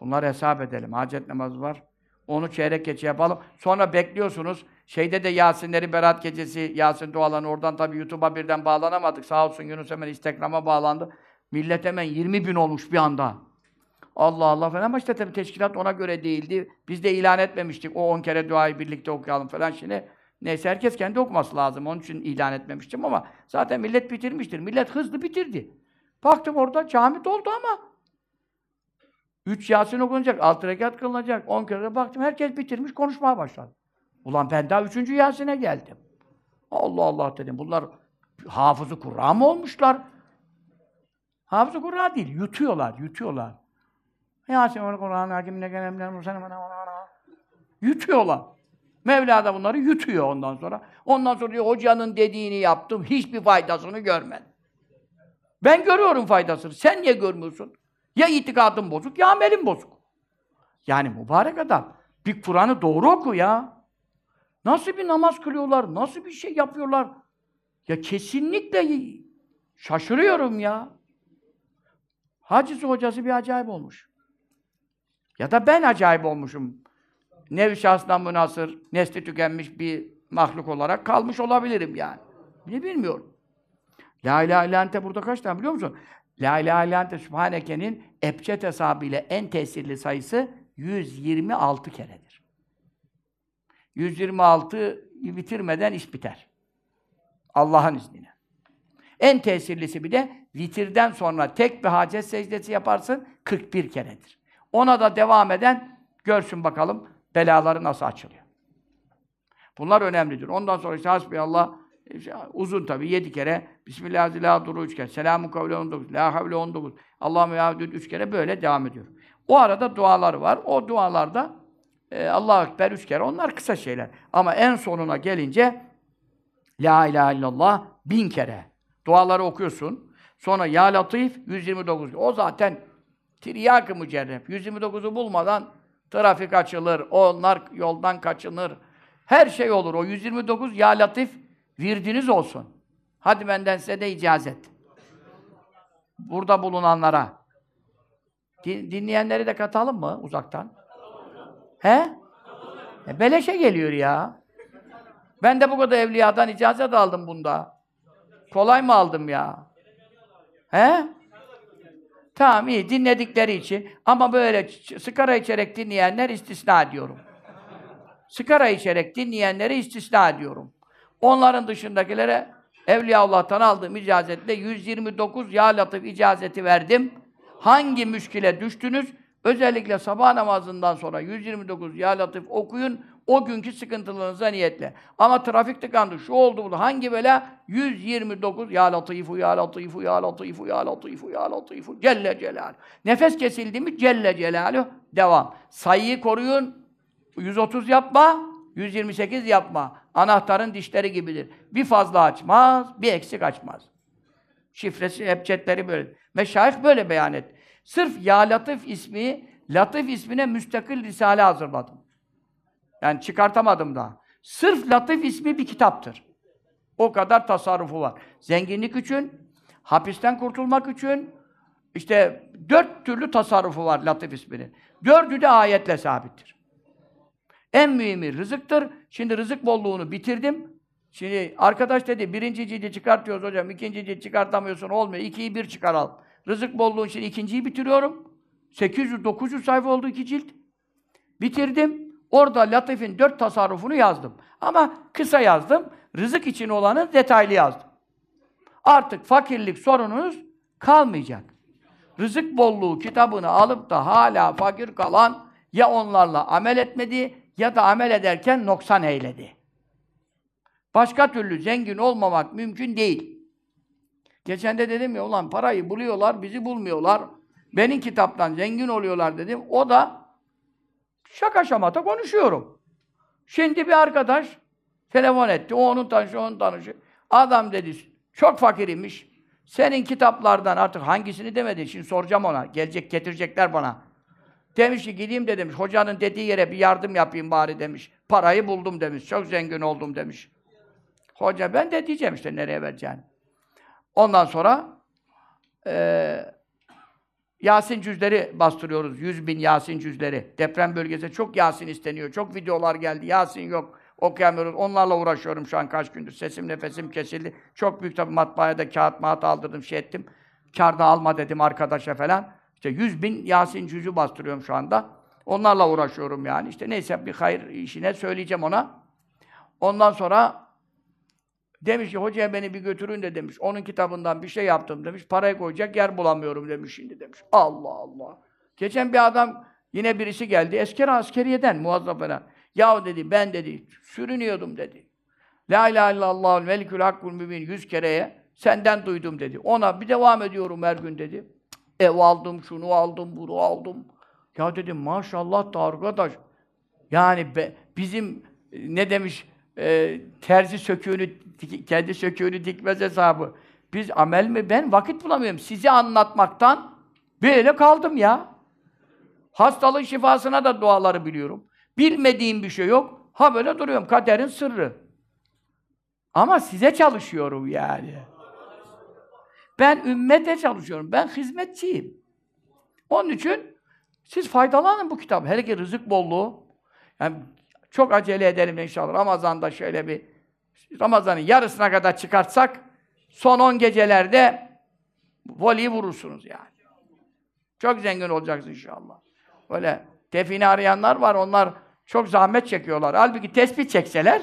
Bunları hesap edelim. Hacet namazı var. Onu çeyrek geçe yapalım. Sonra bekliyorsunuz. Şeyde de Yasinlerin Berat Gecesi, Yasin dualarını oradan tabii YouTube'a birden bağlanamadık. Sağ olsun Yunus hemen Instagram'a bağlandı. Millet hemen 20 bin olmuş bir anda. Allah Allah falan ama işte tabii teşkilat ona göre değildi. Biz de ilan etmemiştik. O 10 kere duayı birlikte okuyalım falan. Şimdi neyse herkes kendi okuması lazım. Onun için ilan etmemiştim ama zaten millet bitirmiştir. Millet hızlı bitirdi. Baktım orada cami doldu ama Üç Yasin okunacak, altı rekat kılınacak. On kere baktım, herkes bitirmiş, konuşmaya başladı. Ulan ben daha üçüncü Yasin'e geldim. Allah Allah dedim, bunlar hafızı Kur'an mı olmuşlar? Hafızı Kur'an değil, yutuyorlar, yutuyorlar. Yasin onu Kur'an hakimine gelemler Yutuyorlar. Mevla da bunları yutuyor ondan sonra. Ondan sonra diyor, hocanın dediğini yaptım, hiçbir faydasını görmedim. Ben görüyorum faydasını, sen niye görmüyorsun? Ya itikadın bozuk ya amelin bozuk. Yani mübarek adam. Bir Kur'an'ı doğru oku ya. Nasıl bir namaz kılıyorlar, nasıl bir şey yapıyorlar? Ya kesinlikle şaşırıyorum ya. Hacısı hocası bir acayip olmuş. Ya da ben acayip olmuşum. Nevi şahsından münasır, nesli tükenmiş bir mahluk olarak kalmış olabilirim yani. Ne bilmiyorum. La ilahe illa ente burada kaç tane biliyor musun? La ilahe illa ente subhaneke'nin ebced hesabıyla en tesirli sayısı 126 keredir. 126 bitirmeden iş biter. Allah'ın izniyle. En tesirlisi bir de vitirden sonra tek bir hacet secdesi yaparsın 41 keredir. Ona da devam eden görsün bakalım belaları nasıl açılıyor. Bunlar önemlidir. Ondan sonra işte hasbiyallah uzun tabii yedi kere Bismillahirrahmanirrahim duru üç kere. Selamun kavle 19. La havle 19. Allahu yâdûd üç kere böyle devam ediyor. O arada dualar var. O dualarda e, Allahu Ekber üç kere. Onlar kısa şeyler. Ama en sonuna gelince La ilahe illallah bin kere. Duaları okuyorsun. Sonra Ya Latif 129. O zaten tiryak-ı mücerrep. 129'u bulmadan trafik açılır, onlar yoldan kaçınır. Her şey olur. O 129 Ya Latif virdiniz olsun. Hadi benden size de icazet. Burada bulunanlara. Din, dinleyenleri de katalım mı uzaktan? He? E, beleşe geliyor ya. Ben de bu kadar evliyadan icazet aldım bunda. Kolay mı aldım ya? He? Tamam iyi dinledikleri için ama böyle sigara içerek dinleyenler istisna ediyorum. Sigara içerek dinleyenleri istisna ediyorum. Onların dışındakilere Evliyaullah'tan aldığım icazetle 129 Ya Latif icazeti verdim. Hangi müşkile düştünüz? Özellikle sabah namazından sonra 129 Ya Latif okuyun. O günkü sıkıntılarınıza niyetle. Ama trafik tıkandı, şu oldu bu. Hangi bela? 129 Ya Latifu, Ya Latifu, Ya Latifu, Ya Latifu, Ya Latifu. Celle Celal. Nefes kesildi mi Celle Celaluhu. Devam. Sayıyı koruyun. 130 yapma, 128 yapma. Anahtarın dişleri gibidir. Bir fazla açmaz, bir eksik açmaz. Şifresi, hepçetleri böyle. Meşayih böyle beyan et. Sırf Ya Latif ismi, Latif ismine müstakil risale hazırladım. Yani çıkartamadım daha. Sırf Latif ismi bir kitaptır. O kadar tasarrufu var. Zenginlik için, hapisten kurtulmak için, işte dört türlü tasarrufu var Latif isminin. Dördü de ayetle sabittir. En mühimi rızıktır. Şimdi rızık bolluğunu bitirdim. Şimdi arkadaş dedi, birinci cildi çıkartıyoruz hocam, ikinci cildi çıkartamıyorsun, olmuyor. İkiyi bir çıkaralım. Rızık bolluğu için ikinciyi bitiriyorum. 800-900 sayfa oldu iki cilt. Bitirdim. Orada Latif'in dört tasarrufunu yazdım. Ama kısa yazdım. Rızık için olanı detaylı yazdım. Artık fakirlik sorununuz kalmayacak. Rızık bolluğu kitabını alıp da hala fakir kalan ya onlarla amel etmedi ya da amel ederken noksan eyledi. Başka türlü zengin olmamak mümkün değil. Geçen de dedim ya ulan parayı buluyorlar, bizi bulmuyorlar. Benim kitaptan zengin oluyorlar dedim. O da şaka şamata konuşuyorum. Şimdi bir arkadaş telefon etti. O onun tanışı, onun tanışı. Adam dedi, çok fakir imiş. Senin kitaplardan artık hangisini demedi. Şimdi soracağım ona. Gelecek, getirecekler bana. Demiş ki gideyim de demiş. Hocanın dediği yere bir yardım yapayım bari demiş. Parayı buldum demiş. Çok zengin oldum demiş. Hoca ben de diyeceğim işte nereye vereceğini. Ondan sonra e, Yasin cüzleri bastırıyoruz. Yüz bin Yasin cüzleri. Deprem bölgesinde çok Yasin isteniyor. Çok videolar geldi. Yasin yok. Okuyamıyoruz. Onlarla uğraşıyorum şu an kaç gündür. Sesim nefesim kesildi. Çok büyük tabii matbaaya da kağıt mağat aldırdım, şey ettim. Kârda alma dedim arkadaşa falan. İşte yüz bin Yasin cüzü bastırıyorum şu anda. Onlarla uğraşıyorum yani. İşte neyse bir hayır işine söyleyeceğim ona. Ondan sonra demiş ki hocaya beni bir götürün de demiş. Onun kitabından bir şey yaptım demiş. Parayı koyacak yer bulamıyorum demiş şimdi demiş. Allah Allah. Geçen bir adam yine birisi geldi. Esker askeriyeden muazzaf falan. Ya dedi ben dedi sürünüyordum dedi. La ilahe illallah melikül hakkul mübin yüz kereye senden duydum dedi. Ona bir devam ediyorum her gün dedi. Ev aldım, şunu aldım, bunu aldım. Ya dedim maşallah da arkadaş. Yani be, bizim ne demiş e, terzi söküğünü kendi söküğünü dikmez hesabı. Biz amel mi? Ben vakit bulamıyorum. Sizi anlatmaktan böyle kaldım ya. Hastalığın şifasına da duaları biliyorum. Bilmediğim bir şey yok. Ha böyle duruyorum. Kaderin sırrı. Ama size çalışıyorum yani. Ben ümmete çalışıyorum. Ben hizmetçiyim. Onun için siz faydalanın bu kitap. Hele ki rızık bolluğu. Yani çok acele edelim inşallah. Ramazan'da şöyle bir Ramazan'ın yarısına kadar çıkartsak son 10 gecelerde voleyi vurursunuz yani. Çok zengin olacaksın inşallah. Böyle define arayanlar var, onlar çok zahmet çekiyorlar. Halbuki tespih çekseler,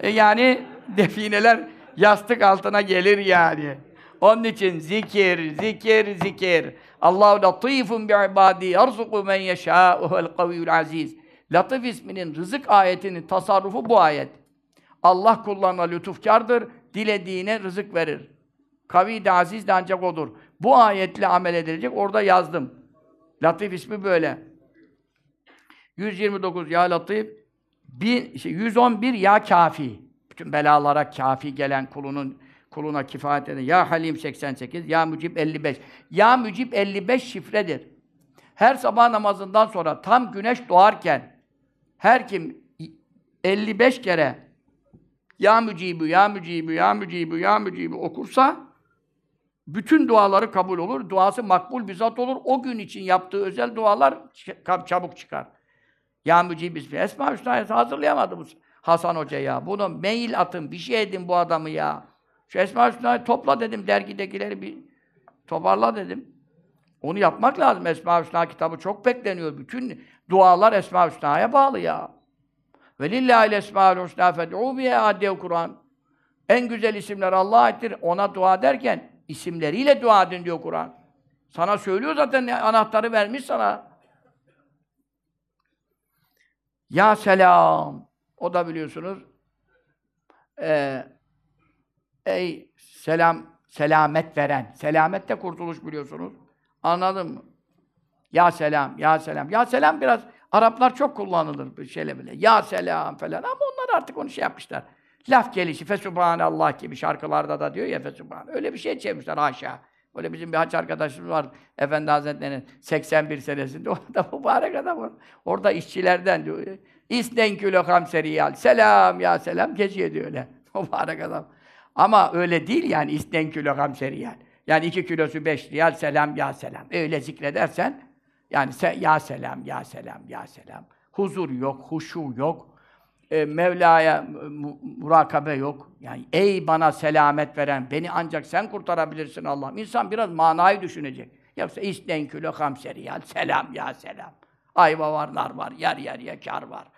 e, yani defineler yastık altına gelir yani. Onun için zikir, zikir, zikir. Allahu latifun bi ibadi yarzuku men yeşâ'u vel kaviyyul aziz. Latif isminin rızık ayetinin tasarrufu bu ayet. Allah kullarına lütufkardır, dilediğine rızık verir. Kavi de aziz de ancak odur. Bu ayetle amel edilecek, orada yazdım. Latif ismi böyle. 129 ya Latif, bin, şey, 111 ya kafi. Bütün belalara kafi gelen kulunun kuluna kifayet eden. Ya Halim 88, Ya Mücib 55. Ya Mücib 55 şifredir. Her sabah namazından sonra tam güneş doğarken her kim 55 kere Ya Mücibu, Ya Mücibu, Ya Mücibu, Ya Mücibu okursa bütün duaları kabul olur. Duası makbul bir zat olur. O gün için yaptığı özel dualar çabuk çıkar. Ya Mücib ismi. Esma Hüsna'yı hazırlayamadı bu Hasan Hoca ya. Bunu mail atın, bir şey edin bu adamı ya. Şu Esma Hüsna'yı topla dedim, dergidekileri bir toparla dedim. Onu yapmak lazım. Esma Hüsna kitabı çok bekleniyor. Bütün dualar Esma Hüsna'ya bağlı ya. Ve lillahi'l esmaül husna fed'û bihe addev Kur'an. En güzel isimler Allah'a aittir. Ona dua derken isimleriyle dua edin diyor Kur'an. Sana söylüyor zaten anahtarı vermiş sana. Ya selam. O da biliyorsunuz e, ey selam selamet veren. Selamet de kurtuluş biliyorsunuz. Anladın mı? Ya selam, ya selam. Ya selam biraz Araplar çok kullanılır bir şeyle bile. Ya selam falan ama onlar artık onu şey yapmışlar. Laf gelişi, fesubhanallah gibi şarkılarda da diyor ya fesubhan. Öyle bir şey çevirmişler haşa. Öyle bizim bir haç arkadaşımız var. Efendi Hazretleri'nin 81 senesinde. Orada mübarek adam var. Orada işçilerden diyor. İsnen kilo hamseriyal. Selam ya selam. Geçiyor diyor öyle. Mübarek adam. Ama öyle değil yani isnen kilo hamseriyal. Yani iki kilosu beş riyal, selam ya selam. Öyle zikredersen, yani se ya selam, ya selam, ya selam. Huzur yok, huşu yok. E, Mevla'ya murakabe yok. Yani ey bana selamet veren, beni ancak sen kurtarabilirsin Allah'ım. İnsan biraz manayı düşünecek. Yoksa isten kilo hamse riyal, selam ya selam. Ayva var, nar var, yer yer yakar var.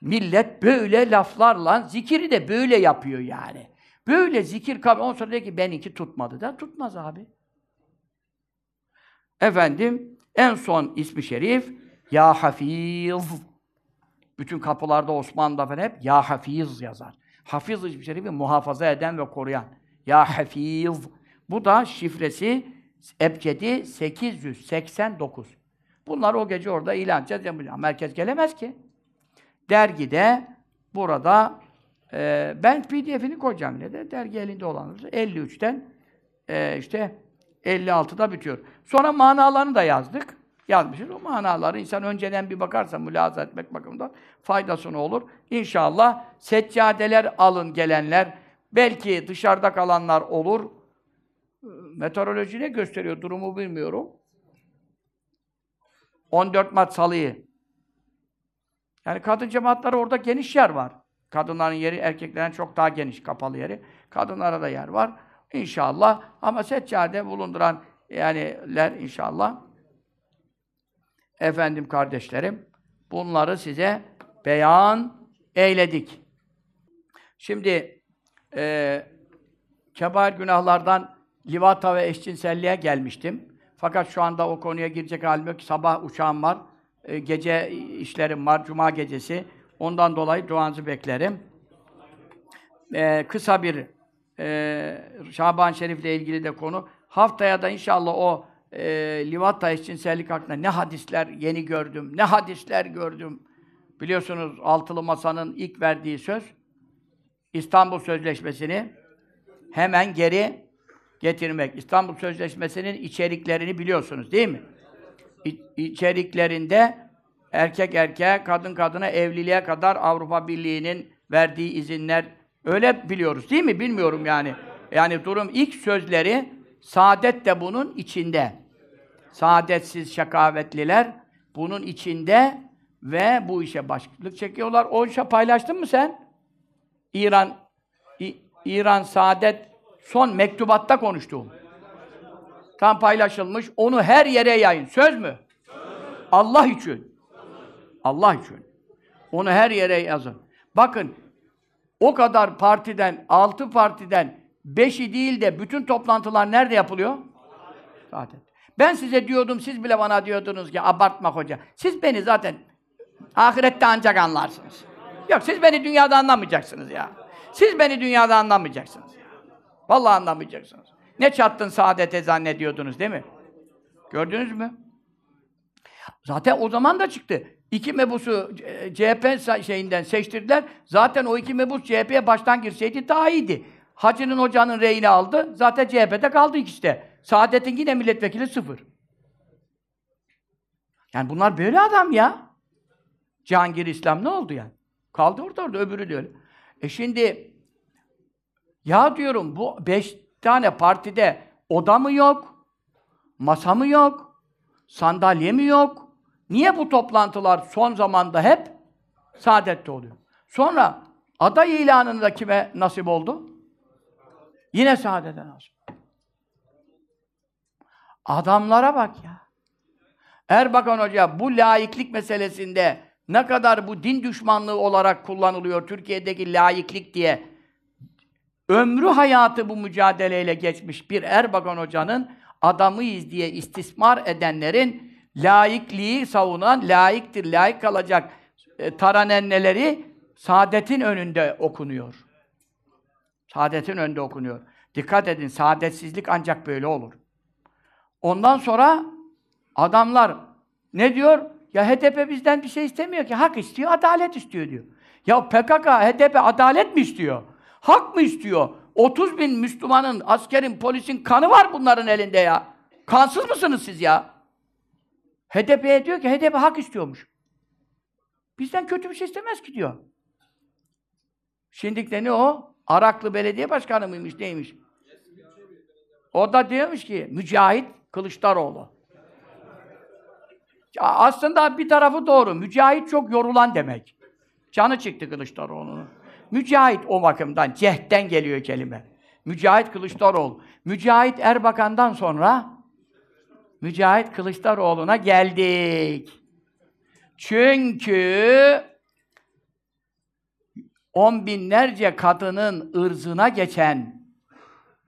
Millet böyle laflarla zikiri de böyle yapıyor yani. Böyle zikir kabul. Ondan sonra diyor ki benimki tutmadı da tutmaz abi. Efendim en son ismi şerif Ya Hafiz. Bütün kapılarda Osmanlı'da falan hep Ya Hafiz yazar. Hafiz ismi şerifi muhafaza eden ve koruyan. Ya Hafiz. Bu da şifresi ebcedi 889. Bunlar o gece orada ilan edeceğiz. Merkez gelemez ki. Dergide burada e, ben pdf'ini koyacağım yine de. Dergi elinde olanlar. 53'ten e, işte 56'da bitiyor. Sonra manalarını da yazdık. Yazmışız. O manaları insan önceden bir bakarsa mülahaza etmek bakımından faydasını olur. İnşallah seccadeler alın gelenler. Belki dışarıda kalanlar olur. Meteoroloji ne gösteriyor? Durumu bilmiyorum. 14 Mart Salı'yı. Yani kadın cemaatleri orada geniş yer var. Kadınların yeri erkeklerin çok daha geniş, kapalı yeri. Kadınlara da yer var. İnşallah. Ama seccade bulunduran yaniler inşallah. Efendim kardeşlerim, bunları size beyan eyledik. Şimdi e, kebair günahlardan livata ve eşcinselliğe gelmiştim. Fakat şu anda o konuya girecek halim yok. Sabah uçağım var. E, gece işlerim var. Cuma gecesi. Ondan dolayı duanızı beklerim. Ee, kısa bir e, Şaban Şerif'le ilgili de konu. Haftaya da inşallah o e, Livata eşcinsellik hakkında ne hadisler yeni gördüm, ne hadisler gördüm. Biliyorsunuz Altılı Masa'nın ilk verdiği söz, İstanbul Sözleşmesi'ni hemen geri getirmek. İstanbul Sözleşmesi'nin içeriklerini biliyorsunuz değil mi? İ içeriklerinde erkek erkeğe, kadın kadına evliliğe kadar Avrupa Birliği'nin verdiği izinler öyle biliyoruz değil mi? Bilmiyorum yani. Yani durum ilk sözleri saadet de bunun içinde. Saadetsiz şakavetliler bunun içinde ve bu işe başlık çekiyorlar. O işe paylaştın mı sen? İran İ İran Saadet son mektubatta konuştuğum. Tam paylaşılmış. Onu her yere yayın. Söz mü? Allah için. Allah için. Onu her yere yazın. Bakın o kadar partiden, altı partiden beşi değil de bütün toplantılar nerede yapılıyor? Zaten. Ben size diyordum, siz bile bana diyordunuz ki abartma hoca. Siz beni zaten ahirette ancak anlarsınız. Yok siz beni dünyada anlamayacaksınız ya. Siz beni dünyada anlamayacaksınız ya. Vallahi anlamayacaksınız. Ne çattın saadete zannediyordunuz değil mi? Gördünüz mü? Zaten o zaman da çıktı. İki mebusu e, CHP şeyinden seçtirdiler. Zaten o iki mebus CHP'ye baştan girseydi daha iyiydi. Hacı'nın hocanın reyini aldı. Zaten CHP'de kaldı ikisi de. Saadet'in yine milletvekili sıfır. Yani bunlar böyle adam ya. Cihangir İslam ne oldu yani? Kaldı orada orada, öbürü de öyle. E şimdi ya diyorum bu beş tane partide oda mı yok? Masa mı yok? Sandalye mi yok? Niye bu toplantılar son zamanda hep Saadet'te oluyor? Sonra aday ilanında kime nasip oldu? Yine Saadet'e nasip. Adamlara bak ya. Erbakan Hoca bu laiklik meselesinde ne kadar bu din düşmanlığı olarak kullanılıyor Türkiye'deki laiklik diye ömrü hayatı bu mücadeleyle geçmiş bir Erbakan Hoca'nın adamıyız diye istismar edenlerin laikliği savunan, laiktir, laik kalacak e, taranenneleri saadetin önünde okunuyor. Saadetin önünde okunuyor. Dikkat edin, saadetsizlik ancak böyle olur. Ondan sonra adamlar ne diyor? Ya HDP bizden bir şey istemiyor ki. Hak istiyor, adalet istiyor diyor. Ya PKK, HDP adalet mi istiyor? Hak mı istiyor? 30 bin Müslümanın, askerin, polisin kanı var bunların elinde ya. Kansız mısınız siz ya? HDP'ye diyor ki HDP hak istiyormuş. Bizden kötü bir şey istemez ki diyor. Şimdi de ne o? Araklı belediye başkanı mıymış, neymiş? O da diyormuş ki, Mücahit Kılıçdaroğlu. Aslında bir tarafı doğru. Mücahit çok yorulan demek. Canı çıktı Kılıçdaroğlu'nun. Mücahit o bakımdan, cehden geliyor kelime. Mücahit Kılıçdaroğlu. Mücahit Erbakan'dan sonra Mücahit Kılıçdaroğlu'na geldik. Çünkü on binlerce kadının ırzına geçen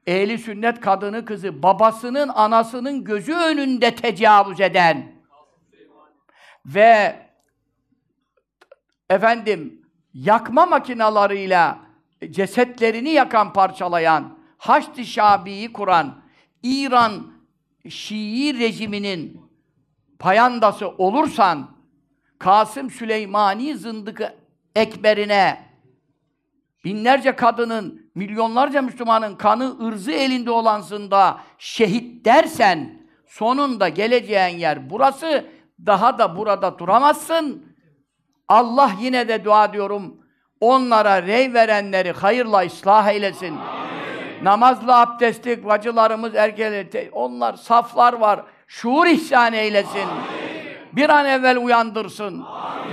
ehli sünnet kadını kızı babasının anasının gözü önünde tecavüz eden ve efendim yakma makinalarıyla cesetlerini yakan, parçalayan, Haçlı Şabi'yi kuran İran Şii rejiminin payandası olursan Kasım Süleymani zındıkı ekberine binlerce kadının, milyonlarca Müslümanın kanı, ırzı elinde olan zında şehit dersen sonunda geleceğin yer burası daha da burada duramazsın. Allah yine de dua diyorum onlara rey verenleri hayırla ıslah eylesin. Namazlı abdestlik bacılarımız, erkekler, onlar saflar var. Şuur ihsan eylesin. Bir an evvel uyandırsın.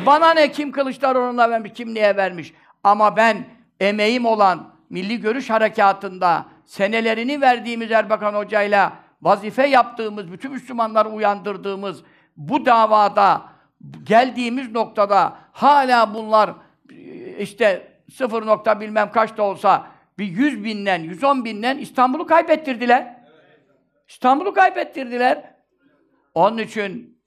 Bana ne kim Kılıçdaroğlu'na vermiş, kim niye vermiş. Ama ben emeğim olan Milli Görüş Harekatı'nda senelerini verdiğimiz Erbakan Hoca'yla vazife yaptığımız, bütün Müslümanları uyandırdığımız bu davada geldiğimiz noktada hala bunlar işte sıfır nokta bilmem kaç da olsa bir yüz binden, yüz on binden İstanbul'u kaybettirdiler. İstanbul'u kaybettirdiler. Onun için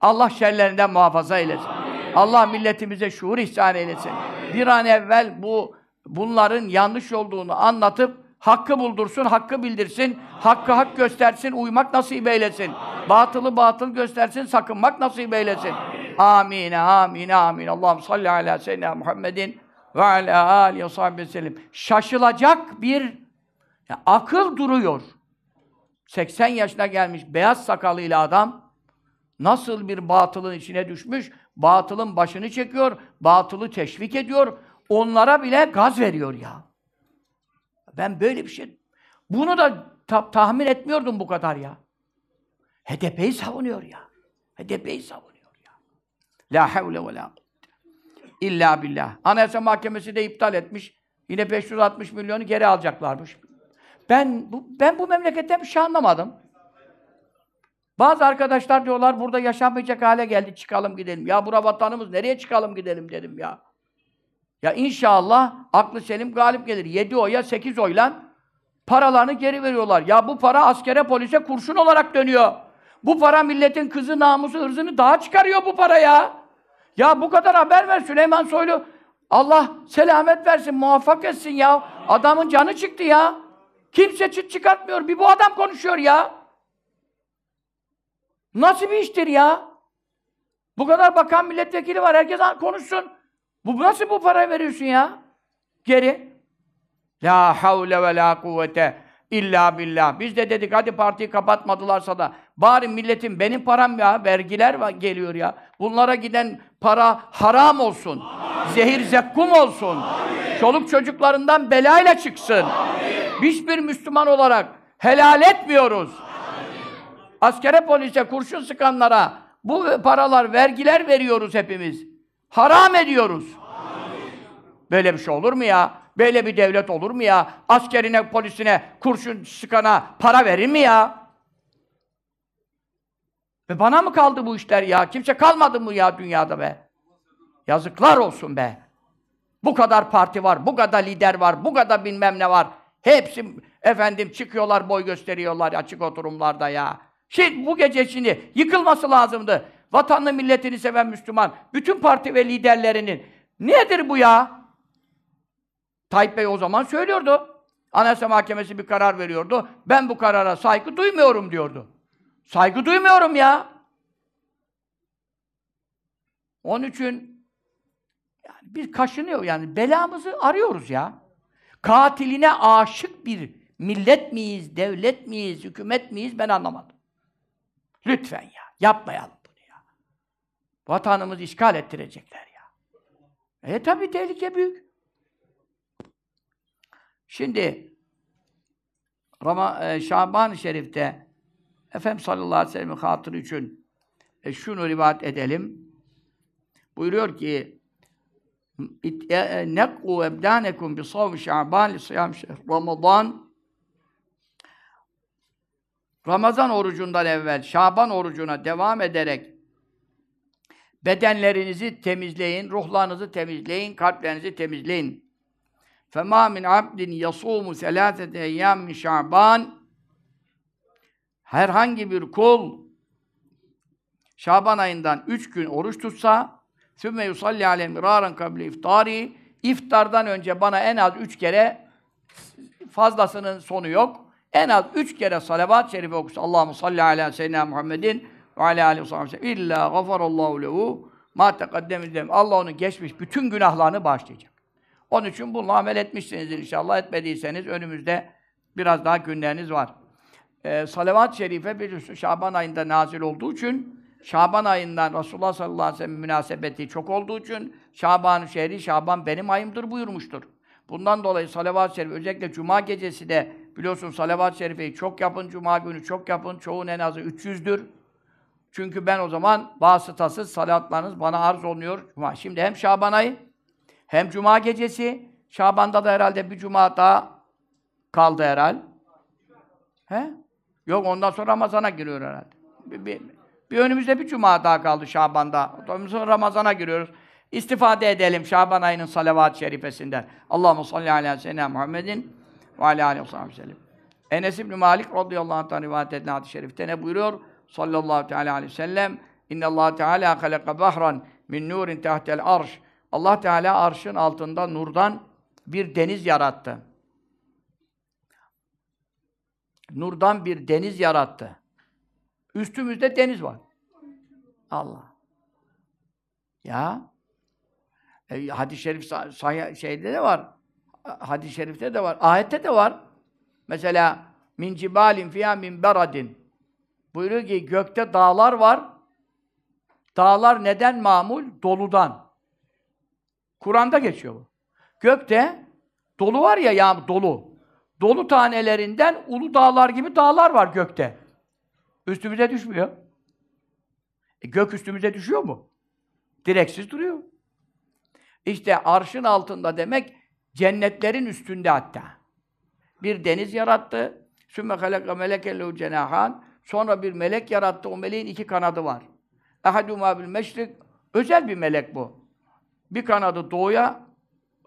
Allah şerlerinden muhafaza eylesin. Allah milletimize şuur ihsan eylesin. Bir an evvel bu bunların yanlış olduğunu anlatıp hakkı buldursun, hakkı bildirsin, hakkı hak göstersin, uymak nasip eylesin. Batılı batıl göstersin, sakınmak nasip eylesin. Amin, amin, amin. Allah'ım salli ala seyyidina Muhammedin ve ala alihi ve sellem. Şaşılacak bir ya, akıl duruyor. 80 yaşına gelmiş beyaz sakalıyla adam nasıl bir batılın içine düşmüş, batılın başını çekiyor, batılı teşvik ediyor, onlara bile gaz veriyor ya. Ben böyle bir şey, bunu da ta- tahmin etmiyordum bu kadar ya. HDP'yi savunuyor ya. HDP'yi savunuyor ya. La havle ve la İlla billah. Anayasa Mahkemesi de iptal etmiş. Yine 560 milyonu geri alacaklarmış. Ben bu, ben bu memleketten bir şey anlamadım. Bazı arkadaşlar diyorlar burada yaşanmayacak hale geldi çıkalım gidelim. Ya bura vatanımız nereye çıkalım gidelim dedim ya. Ya inşallah aklı selim galip gelir. 7 oya 8 oyla paralarını geri veriyorlar. Ya bu para askere polise kurşun olarak dönüyor. Bu para milletin kızı, namusu, hırzını daha çıkarıyor bu para ya. Ya bu kadar haber ver Süleyman Soylu. Allah selamet versin, muvaffak etsin ya. Adamın canı çıktı ya. Kimse çıt çıkartmıyor. Bir bu adam konuşuyor ya. Nasıl bir iştir ya? Bu kadar bakan milletvekili var. Herkes konuşsun. Bu nasıl bu parayı veriyorsun ya? Geri. La havle ve la kuvvete illa billah. Biz de dedik hadi partiyi kapatmadılarsa da bari milletin benim param ya vergiler geliyor ya. Bunlara giden para haram olsun. Amin. Zehir zekkum olsun. Amin. Çoluk çocuklarından belayla çıksın. Amin. Hiçbir Müslüman olarak helal etmiyoruz. Amin. Askere polise kurşun sıkanlara bu paralar vergiler veriyoruz hepimiz. Haram ediyoruz. Amin. Böyle bir şey olur mu ya? Böyle bir devlet olur mu ya? Askerine, polisine, kurşun sıkana para verir mi ya? Ve bana mı kaldı bu işler ya? Kimse kalmadı mı ya dünyada be? Yazıklar olsun be. Bu kadar parti var, bu kadar lider var, bu kadar bilmem ne var. Hepsi efendim çıkıyorlar, boy gösteriyorlar açık oturumlarda ya. Şimdi bu gece şimdi yıkılması lazımdı. Vatanını, milletini seven Müslüman, bütün parti ve liderlerinin. Nedir bu ya? Tayyip Bey o zaman söylüyordu. Anayasa Mahkemesi bir karar veriyordu. Ben bu karara saygı duymuyorum diyordu. Saygı duymuyorum ya. Onun için yani bir kaşınıyor yani belamızı arıyoruz ya. Katiline aşık bir millet miyiz, devlet miyiz, hükümet miyiz ben anlamadım. Lütfen ya, yapmayalım bunu ya. Vatanımızı işgal ettirecekler ya. E tabi tehlike büyük. Şimdi Rama, e, Şaban-ı Şerif'te Efendimiz sallallahu aleyhi ve sellem'in hatırı için e, şunu rivayet edelim. Buyuruyor ki e, e, nekku ebdanekum bi savmi şaban li siyam Ramazan Ramazan orucundan evvel Şaban orucuna devam ederek bedenlerinizi temizleyin, ruhlarınızı temizleyin, kalplerinizi temizleyin. Fema min abdin yasumu selasete eyyam min Şaban herhangi bir kul Şaban ayından üç gün oruç tutsa sümme yusalli alem miraren kabli iftari iftardan önce bana en az üç kere fazlasının sonu yok. En az üç kere salavat-ı şerife okusa Allahu salli ala seyyidina Muhammedin ve ala alihi ve illa gafarallahu lehu ma tekaddem Allah onun geçmiş bütün günahlarını bağışlayacak. Onun için bununla amel etmişsinizdir inşallah. Etmediyseniz önümüzde biraz daha günleriniz var. Ee, Salavat-ı Şerife bir Şaban ayında nazil olduğu için Şaban ayından Resulullah sallallahu aleyhi ve sellem münasebeti çok olduğu için Şaban-ı şehri Şaban benim ayımdır buyurmuştur. Bundan dolayı salavat-ı şerif özellikle cuma gecesi de biliyorsun salavat-ı şerifeyi çok yapın, cuma günü çok yapın. Çoğun en azı 300'dür. Çünkü ben o zaman vasıtasız salatlarınız bana arz oluyor. Şimdi hem Şaban ayı hem cuma gecesi, Şaban'da da herhalde bir cuma daha kaldı herhal. He? Yok ondan sonra Ramazan'a giriyor herhalde. Bir, bir, bir önümüzde bir cuma daha kaldı Şaban'da. Ondan sonra Ramazan'a giriyoruz. İstifade edelim Şaban ayının salavat-ı şerifesinden. Allahu salli ala seyyidina Muhammedin ve ala aleyhi ve sellem. Enes İbn Malik radıyallahu anh'tan rivayet edilen hadis-i şerifte ne buyuruyor? Sallallahu teala aleyhi ve sellem. İnne Allah Teala halaka bahran min nurin tahtel arş. Allah Teala arşın altında nurdan bir deniz yarattı. Nurdan bir deniz yarattı. Üstümüzde deniz var. Allah. Ya. E, hadis-i şerif şeyde de var. Hadis-i şerifte de var. Ayette de var. Mesela min cibalin fiyâ min beradin. Buyuruyor ki gökte dağlar var. Dağlar neden mamul? Doludan. Kur'an'da geçiyor bu. Gökte dolu var ya yağmur dolu. Dolu tanelerinden ulu dağlar gibi dağlar var gökte. Üstümüze düşmüyor. E, gök üstümüze düşüyor mu? Direksiz duruyor. İşte arşın altında demek cennetlerin üstünde hatta. Bir deniz yarattı. Sümme halaka melekellehu cenahan. Sonra bir melek yarattı. O meleğin iki kanadı var. Ehadûmâ bil meşrik. Özel bir melek bu. Bir kanadı doğuya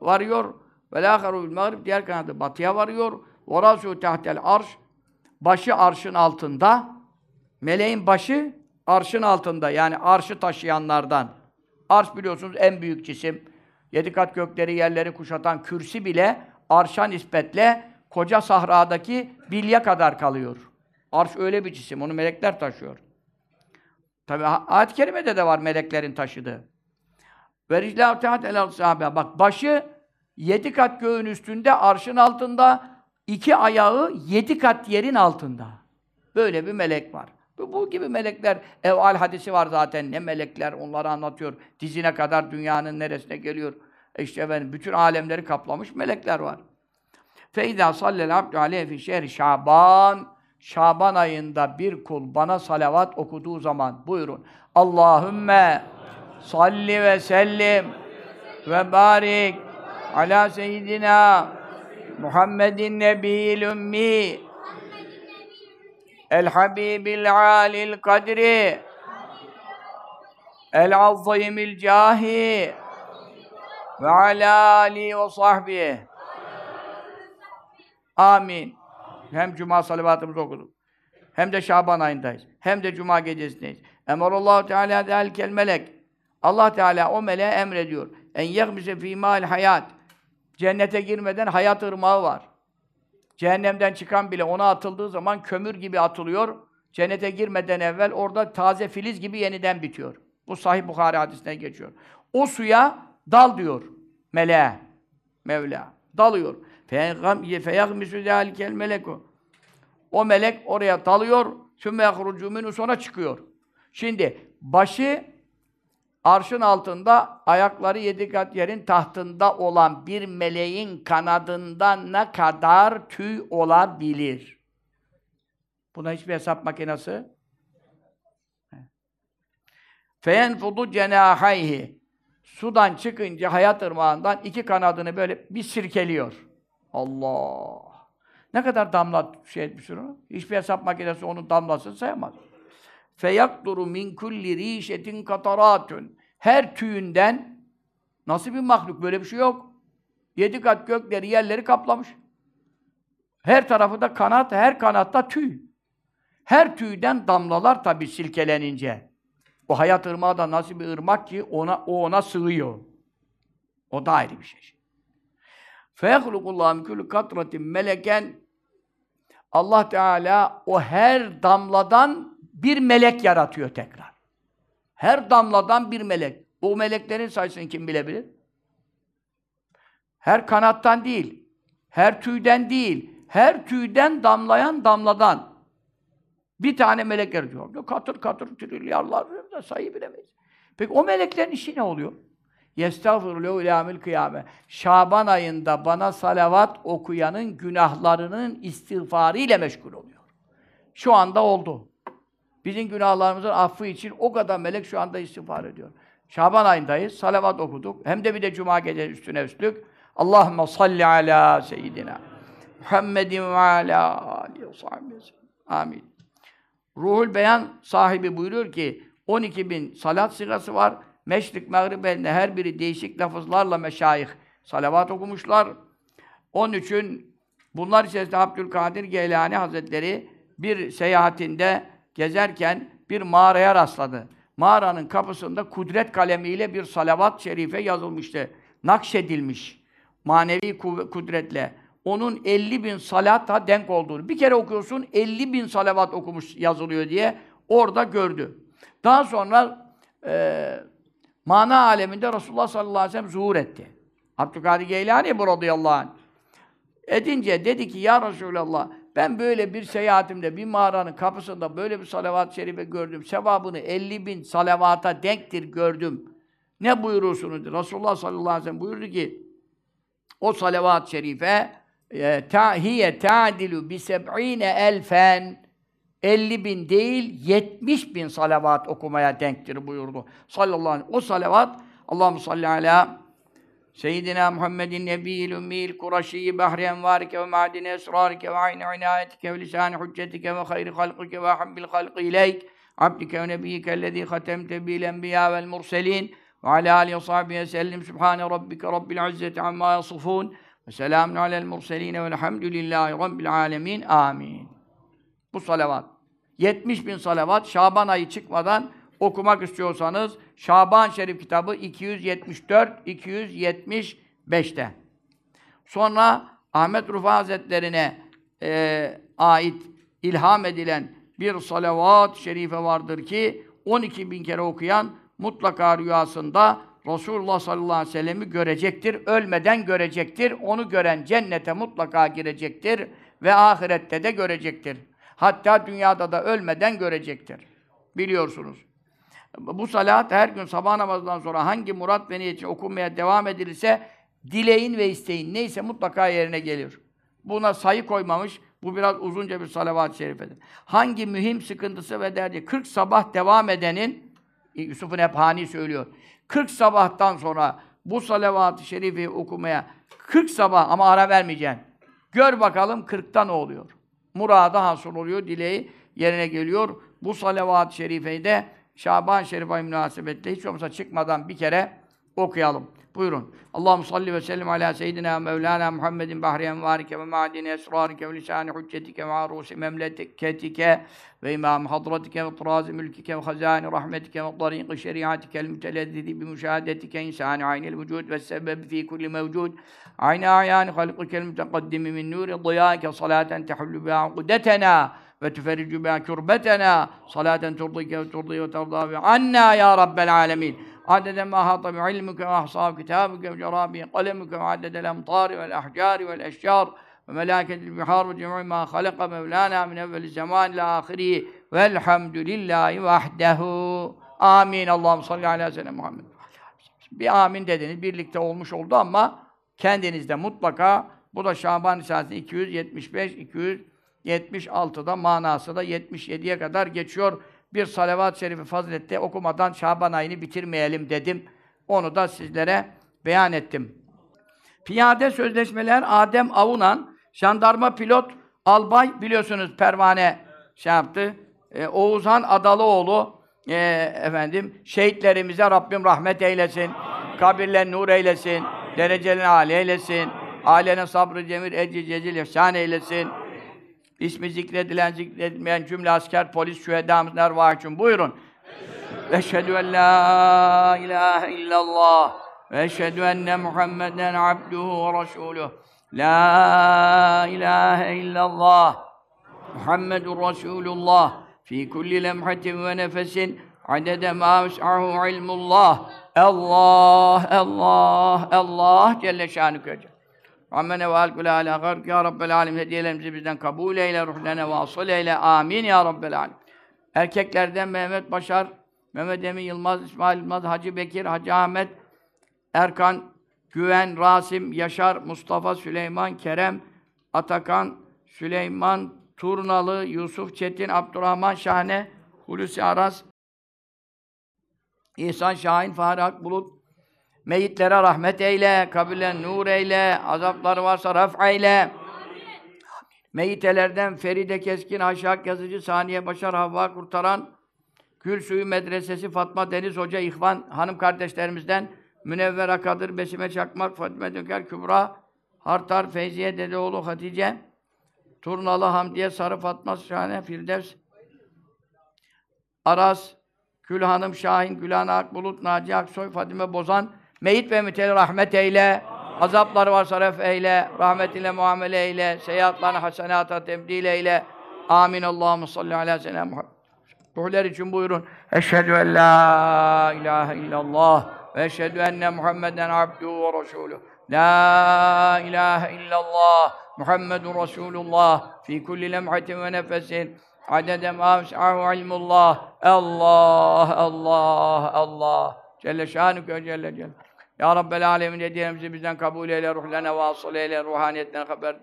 varıyor. Ve lâkharu bil mağrib. Diğer kanadı batıya varıyor. Ve râsû tahtel arş. Başı arşın altında. Meleğin başı arşın altında. Yani arşı taşıyanlardan. Arş biliyorsunuz en büyük cisim. Yedi kat gökleri, yerleri kuşatan kürsi bile arşa nispetle koca sahradaki bilye kadar kalıyor. Arş öyle bir cisim. Onu melekler taşıyor. Tabi ayet-i kerimede de var meleklerin taşıdığı. Ve riclâhu tehat el sahabe. Bak başı yedi kat göğün üstünde, arşın altında, iki ayağı yedi kat yerin altında. Böyle bir melek var. Bu, bu gibi melekler, evval hadisi var zaten. Ne melekler onları anlatıyor. Dizine kadar dünyanın neresine geliyor. E işte efendim, bütün alemleri kaplamış melekler var. Feyda sallel abdü aleyhi fi şehri Şaban. Şaban ayında bir kul bana salavat okuduğu zaman buyurun. Allahümme salli ve sellim ve barik ala seyyidina Muhammedin nebiyil ümmi el habibil alil kadri el azimil cahi ve ala ali ve sahbihi Amin. Hem cuma salavatımızı okuduk. Hem de Şaban ayındayız. Hem de cuma gecesindeyiz. Emarallahu Teala delkel melek. Allah Teala o meleğe emrediyor. En yegmise fî mâl hayat. Cennete girmeden hayat ırmağı var. Cehennemden çıkan bile ona atıldığı zaman kömür gibi atılıyor. Cennete girmeden evvel orada taze filiz gibi yeniden bitiyor. Bu Sahih Bukhari hadisine geçiyor. O suya dal diyor meleğe. Mevla. Dalıyor. فَيَغْمِسُ ذَٰلِكَ الْمَلَكُ O melek oraya dalıyor, ثُمَّ يَخْرُجُ مِنُ sonra çıkıyor. Şimdi başı Arşın altında ayakları yedi kat yerin tahtında olan bir meleğin kanadından ne kadar tüy olabilir? Buna hiçbir hesap makinesi. Feyenfudu cenahayhi. Sudan çıkınca hayat ırmağından iki kanadını böyle bir sirkeliyor. Allah! Ne kadar damla şey etmiş onu? Hiçbir hesap makinesi onun damlasını sayamaz. Feyakturu min kulli rişetin kataratun. Her tüyünden nasıl bir mahluk böyle bir şey yok. Yedi kat gökleri, yerleri kaplamış. Her tarafı da kanat, her kanatta tüy. Her tüyden damlalar tabi silkelenince. O hayat ırmağı da nasıl bir ırmak ki ona o ona sığıyor. O da ayrı bir şey. Feyahlukullahu min kulli katratin meleken Allah Teala o her damladan bir melek yaratıyor tekrar. Her damladan bir melek. O meleklerin sayısını kim bilebilir? Her kanattan değil, her tüyden değil, her tüyden damlayan damladan bir tane melek yaratıyor. Katır katır trilyarlar sayı bilemeyiz. Peki o meleklerin işi ne oluyor? Yestağfirullahu ilamil kıyame. Şaban ayında bana salavat okuyanın günahlarının istiğfarı ile meşgul oluyor. Şu anda oldu. Bizim günahlarımızın affı için o kadar melek şu anda istiğfar ediyor. Şaban ayındayız, salavat okuduk. Hem de bir de cuma gece üstüne üstlük. Allahümme salli ala seyyidina Muhammedin ve ala alihi Amin. Ruhul Beyan sahibi buyuruyor ki 12 bin salat sigası var. Meşrik, Mağrib elinde her biri değişik lafızlarla meşayih salavat okumuşlar. Onun için bunlar içerisinde Abdülkadir Geylani Hazretleri bir seyahatinde gezerken bir mağaraya rastladı. Mağaranın kapısında kudret kalemiyle bir salavat şerife yazılmıştı. Nakşedilmiş. Manevi kudretle. Onun 50 bin salata denk olduğunu. Bir kere okuyorsun 50 bin salavat okumuş yazılıyor diye orada gördü. Daha sonra e, mana aleminde Resulullah sallallahu aleyhi ve sellem zuhur etti. Abdülkadir Geylani bu radıyallahu anh. Edince dedi ki ya Resulallah ben böyle bir seyahatimde bir mağaranın kapısında böyle bir salavat-ı şerife gördüm. Sevabını 50 bin salavata denktir gördüm. Ne buyurursunuz? Resulullah sallallahu aleyhi ve sellem buyurdu ki o salavat-ı şerife e, hiye ta'dilu bi seb'ine elfen 50 bin değil, 70 bin salavat okumaya denktir buyurdu. Sallallahu aleyhi ve O salavat, Allahu salli ala Seyyidina Muhammedin Nebiyyil Ümmiyil Kureşiyyi Bahri Envarike ve Ma'dine Esrarike ve Ayni İnayetike ve Lisan-i Hüccetike ve Hayri Halkike ve Hambil Halkı İleyk Abdike ve Nebiyyike Ellezî Hatemte Bil Enbiya Vel Murselin ve Alâ Alihi ve Sahbihi Sellim Sübhane Rabbike Rabbil İzzeti Amma Yasufûn ve Selamun Alel Murseline Velhamdülillahi Rabbil Alemin Amin Bu salavat 70 bin salavat Şaban ayı çıkmadan okumak istiyorsanız Şaban Şerif kitabı 274 275'te. Sonra Ahmet Rufa Hazretlerine e, ait ilham edilen bir salavat şerife vardır ki 12 bin kere okuyan mutlaka rüyasında Resulullah sallallahu aleyhi ve sellem'i görecektir. Ölmeden görecektir. Onu gören cennete mutlaka girecektir ve ahirette de görecektir. Hatta dünyada da ölmeden görecektir. Biliyorsunuz. Bu salat her gün sabah namazından sonra hangi murat ve niyet için okunmaya devam edilirse dileğin ve isteğin neyse mutlaka yerine gelir. Buna sayı koymamış. Bu biraz uzunca bir salavat-ı şerifedir. Hangi mühim sıkıntısı ve derdi 40 sabah devam edenin Yusuf-u Nebhani söylüyor. 40 sabahtan sonra bu salavat-ı şerifi okumaya 40 sabah ama ara vermeyeceksin. Gör bakalım 40'ta ne oluyor? Murada hasıl oluyor, dileği yerine geliyor. Bu salavat-ı şerifeyi de Şaban Şerif ayı münasebetle hiç olmazsa çıkmadan bir kere okuyalım. Buyurun. Allahu salli ve sellem ala seyyidina Mevlana Muhammedin bahri envarike ve ma'dini esrarike ve lisani hüccetike ve arusi memleketike ve imam hadratike ve turazi mülkike ve hazani rahmetike ve tariqi şeriatike el mütelezzidi bi müşahadetike insani aynil vücud ve sebeb fi kulli mevcud ayna ayani halqike el müteqaddimi min nuri diyâke salaten tehullu biha ukdetena ve tüferricu biha kurbetena salaten turdike ve turdi ve tevda ve anna ya rabbel alemin adede ma hata bi ilmike ve ahsab kitabuke ve cerabi kalemuke ve adede lemtari vel ahcari vel eşyar ve melâketil bihar ve cem'i mâ halaka mevlâna min evveli zaman ila ahirihi velhamdülillahi vahdehu. Amin Allah'ım salli aleyhi ve sellem Muhammed. Bir amin dediniz birlikte olmuş oldu ama kendinizde mutlaka bu da Şaban Risale'si 275 200 276'da manası da 77'ye kadar geçiyor bir salavat-ı şerifi fazilette okumadan Şaban ayını bitirmeyelim dedim. Onu da sizlere beyan ettim. Piyade sözleşmeler Adem Avunan, jandarma pilot albay biliyorsunuz pervane şey yaptı. Ee, Oğuzhan Adalıoğlu e, efendim şehitlerimize Rabbim rahmet eylesin. Kabirlerini nur eylesin. Derecelerini âli eylesin. Ailenin sabrı cemil, ecri cecil ihsan eylesin. İsmi zikredilen, zikredilmeyen cümle asker, polis, şühedamızın ervah için buyurun. Eşhedü en la ilahe illallah ve eşhedü enne Muhammeden abduhu ve resuluh. La ilahe illallah Muhammedun Resulullah fi kulli lemhatin ve nefesin adede ma vus'ahu ilmullah. Allah, Allah, Allah Celle şanü Rabbena ve alkul ala gark ya Rabbel alem hediyelerimizi bizden kabul eyle, ruhlene ve asıl eyle. Amin ya Rabbel alem. Erkeklerden Mehmet Başar, Mehmet Emin Yılmaz, İsmail Yılmaz, Hacı Bekir, Hacı Ahmet, Erkan, Güven, Rasim, Yaşar, Mustafa, Süleyman, Kerem, Atakan, Süleyman, Turnalı, Yusuf Çetin, Abdurrahman Şahane, Hulusi Aras, İhsan Şahin, Fahri Akbulut, Meyitlere rahmet eyle, kabirlen nur eyle, azapları varsa raf eyle. Meyitelerden Feride Keskin, Haşak Yazıcı, Saniye Başar, Havva Kurtaran, Gül Suyu Medresesi, Fatma Deniz Hoca, İhvan hanım kardeşlerimizden Münevver Akadır, Besime Çakmak, Fatime Döker, Kübra, Hartar, Feyziye Dedeoğlu, Hatice, Turnalı, Hamdiye, Sarı Fatma, Şahane, Firdevs, Aras, Gül Hanım, Şahin, Gülhan Akbulut, Naci Aksoy, Fatime Bozan, Meyit ve müteli rahmet eyle. Azapları var sarf eyle. Rahmetinle muamele eyle. Seyahatlarını hasenata tebdil eyle. Amin. Allahu salli ala seyyidina Muhammed. Ruhlar için buyurun. Eşhedü en la ilahe illallah ve eşhedü enne Muhammeden abduhu ve resuluh. La ilahe illallah Muhammedun Resulullah fi kulli lemhatin ve nefesin adede ma ves'ahu ilmullah. Allah, Allah, Allah. Celle şanüke Celle Celle. Ya Rabbel Alemin hediyemizi bizden kabul eyle, ruhlene vasıl eyle, ruhaniyetten haber.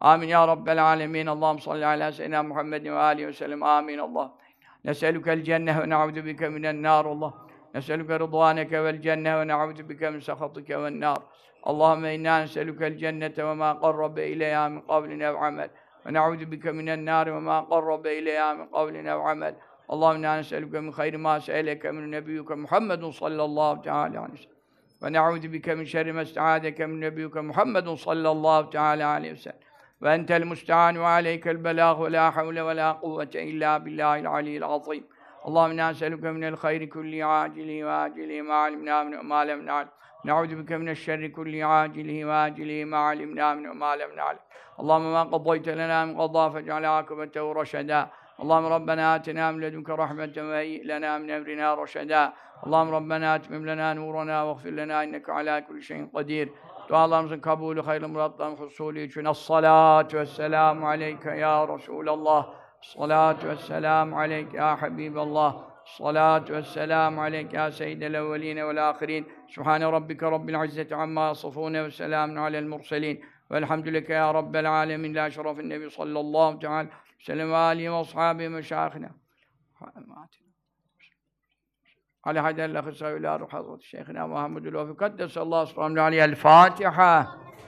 Amin ya Rabbel Alemin. Allah'ım salli ala seyyidina Muhammedin ve aleyhi ve sellem. Amin Allah. Neselükel cenneh ve ne'udu bike minen nar Allah. Neselüke rıdvaneke vel cenneh ve ne'udu bike min sehatike vel nar. Allahümme inna neselükel cennete ve ma qarrabe ileyha min kavlin ev amel. Ve ne'udu bike minen nar ve ma qarrabe ileyha min kavlin ev amel. Allahümme inna neselüke min hayri ma se'eleke min nebiyyüke Muhammedun sallallahu teala aleyhi ve sellem. ونعوذ بك من شر ما استعاذك من نبيك محمد صلى الله تعالى عليه وسلم. وأنت المستعان وعليك البلاغ ولا حول ولا قوة إلا بالله العلي العظيم. اللهم إنا نسألك من الخير كل عاجله وآجله ما علمنا منه وما لم نعلم. نعوذ بك من الشر كل عاجله وآجله ما علمنا منه وما لم نعلم. اللهم ما قضيت لنا من قضاء فاجعل عاقبته رشدا. اللهم ربنا آتنا من لدنك رحمة وهيئ لنا من أمرنا رشدا. Allah'ım Rabbena atmim lena nurana ve gfir lena inneke ala kulli şeyin kadir. Dualarımızın kabulü, hayırlı muratların husulü için. Es-salatu vesselamu aleyke ya Resulallah. Es-salatu vesselamu aleyke ya Habiballah. Salatu vesselamu aleyke ya seyyidel evveline vel ahirin. Sübhane rabbike rabbil izzeti amma yasafune ve selamun alel murselin. Velhamdülillah ya rabbel alemin. La şerefin nebi sallallahu teala. Selam ve alihi ve ashabihi ve şâhine. على هذا الأخ إلى روح حضرة شيخنا محمد الوفي. قدس الله سبحانه عليه الفاتحة.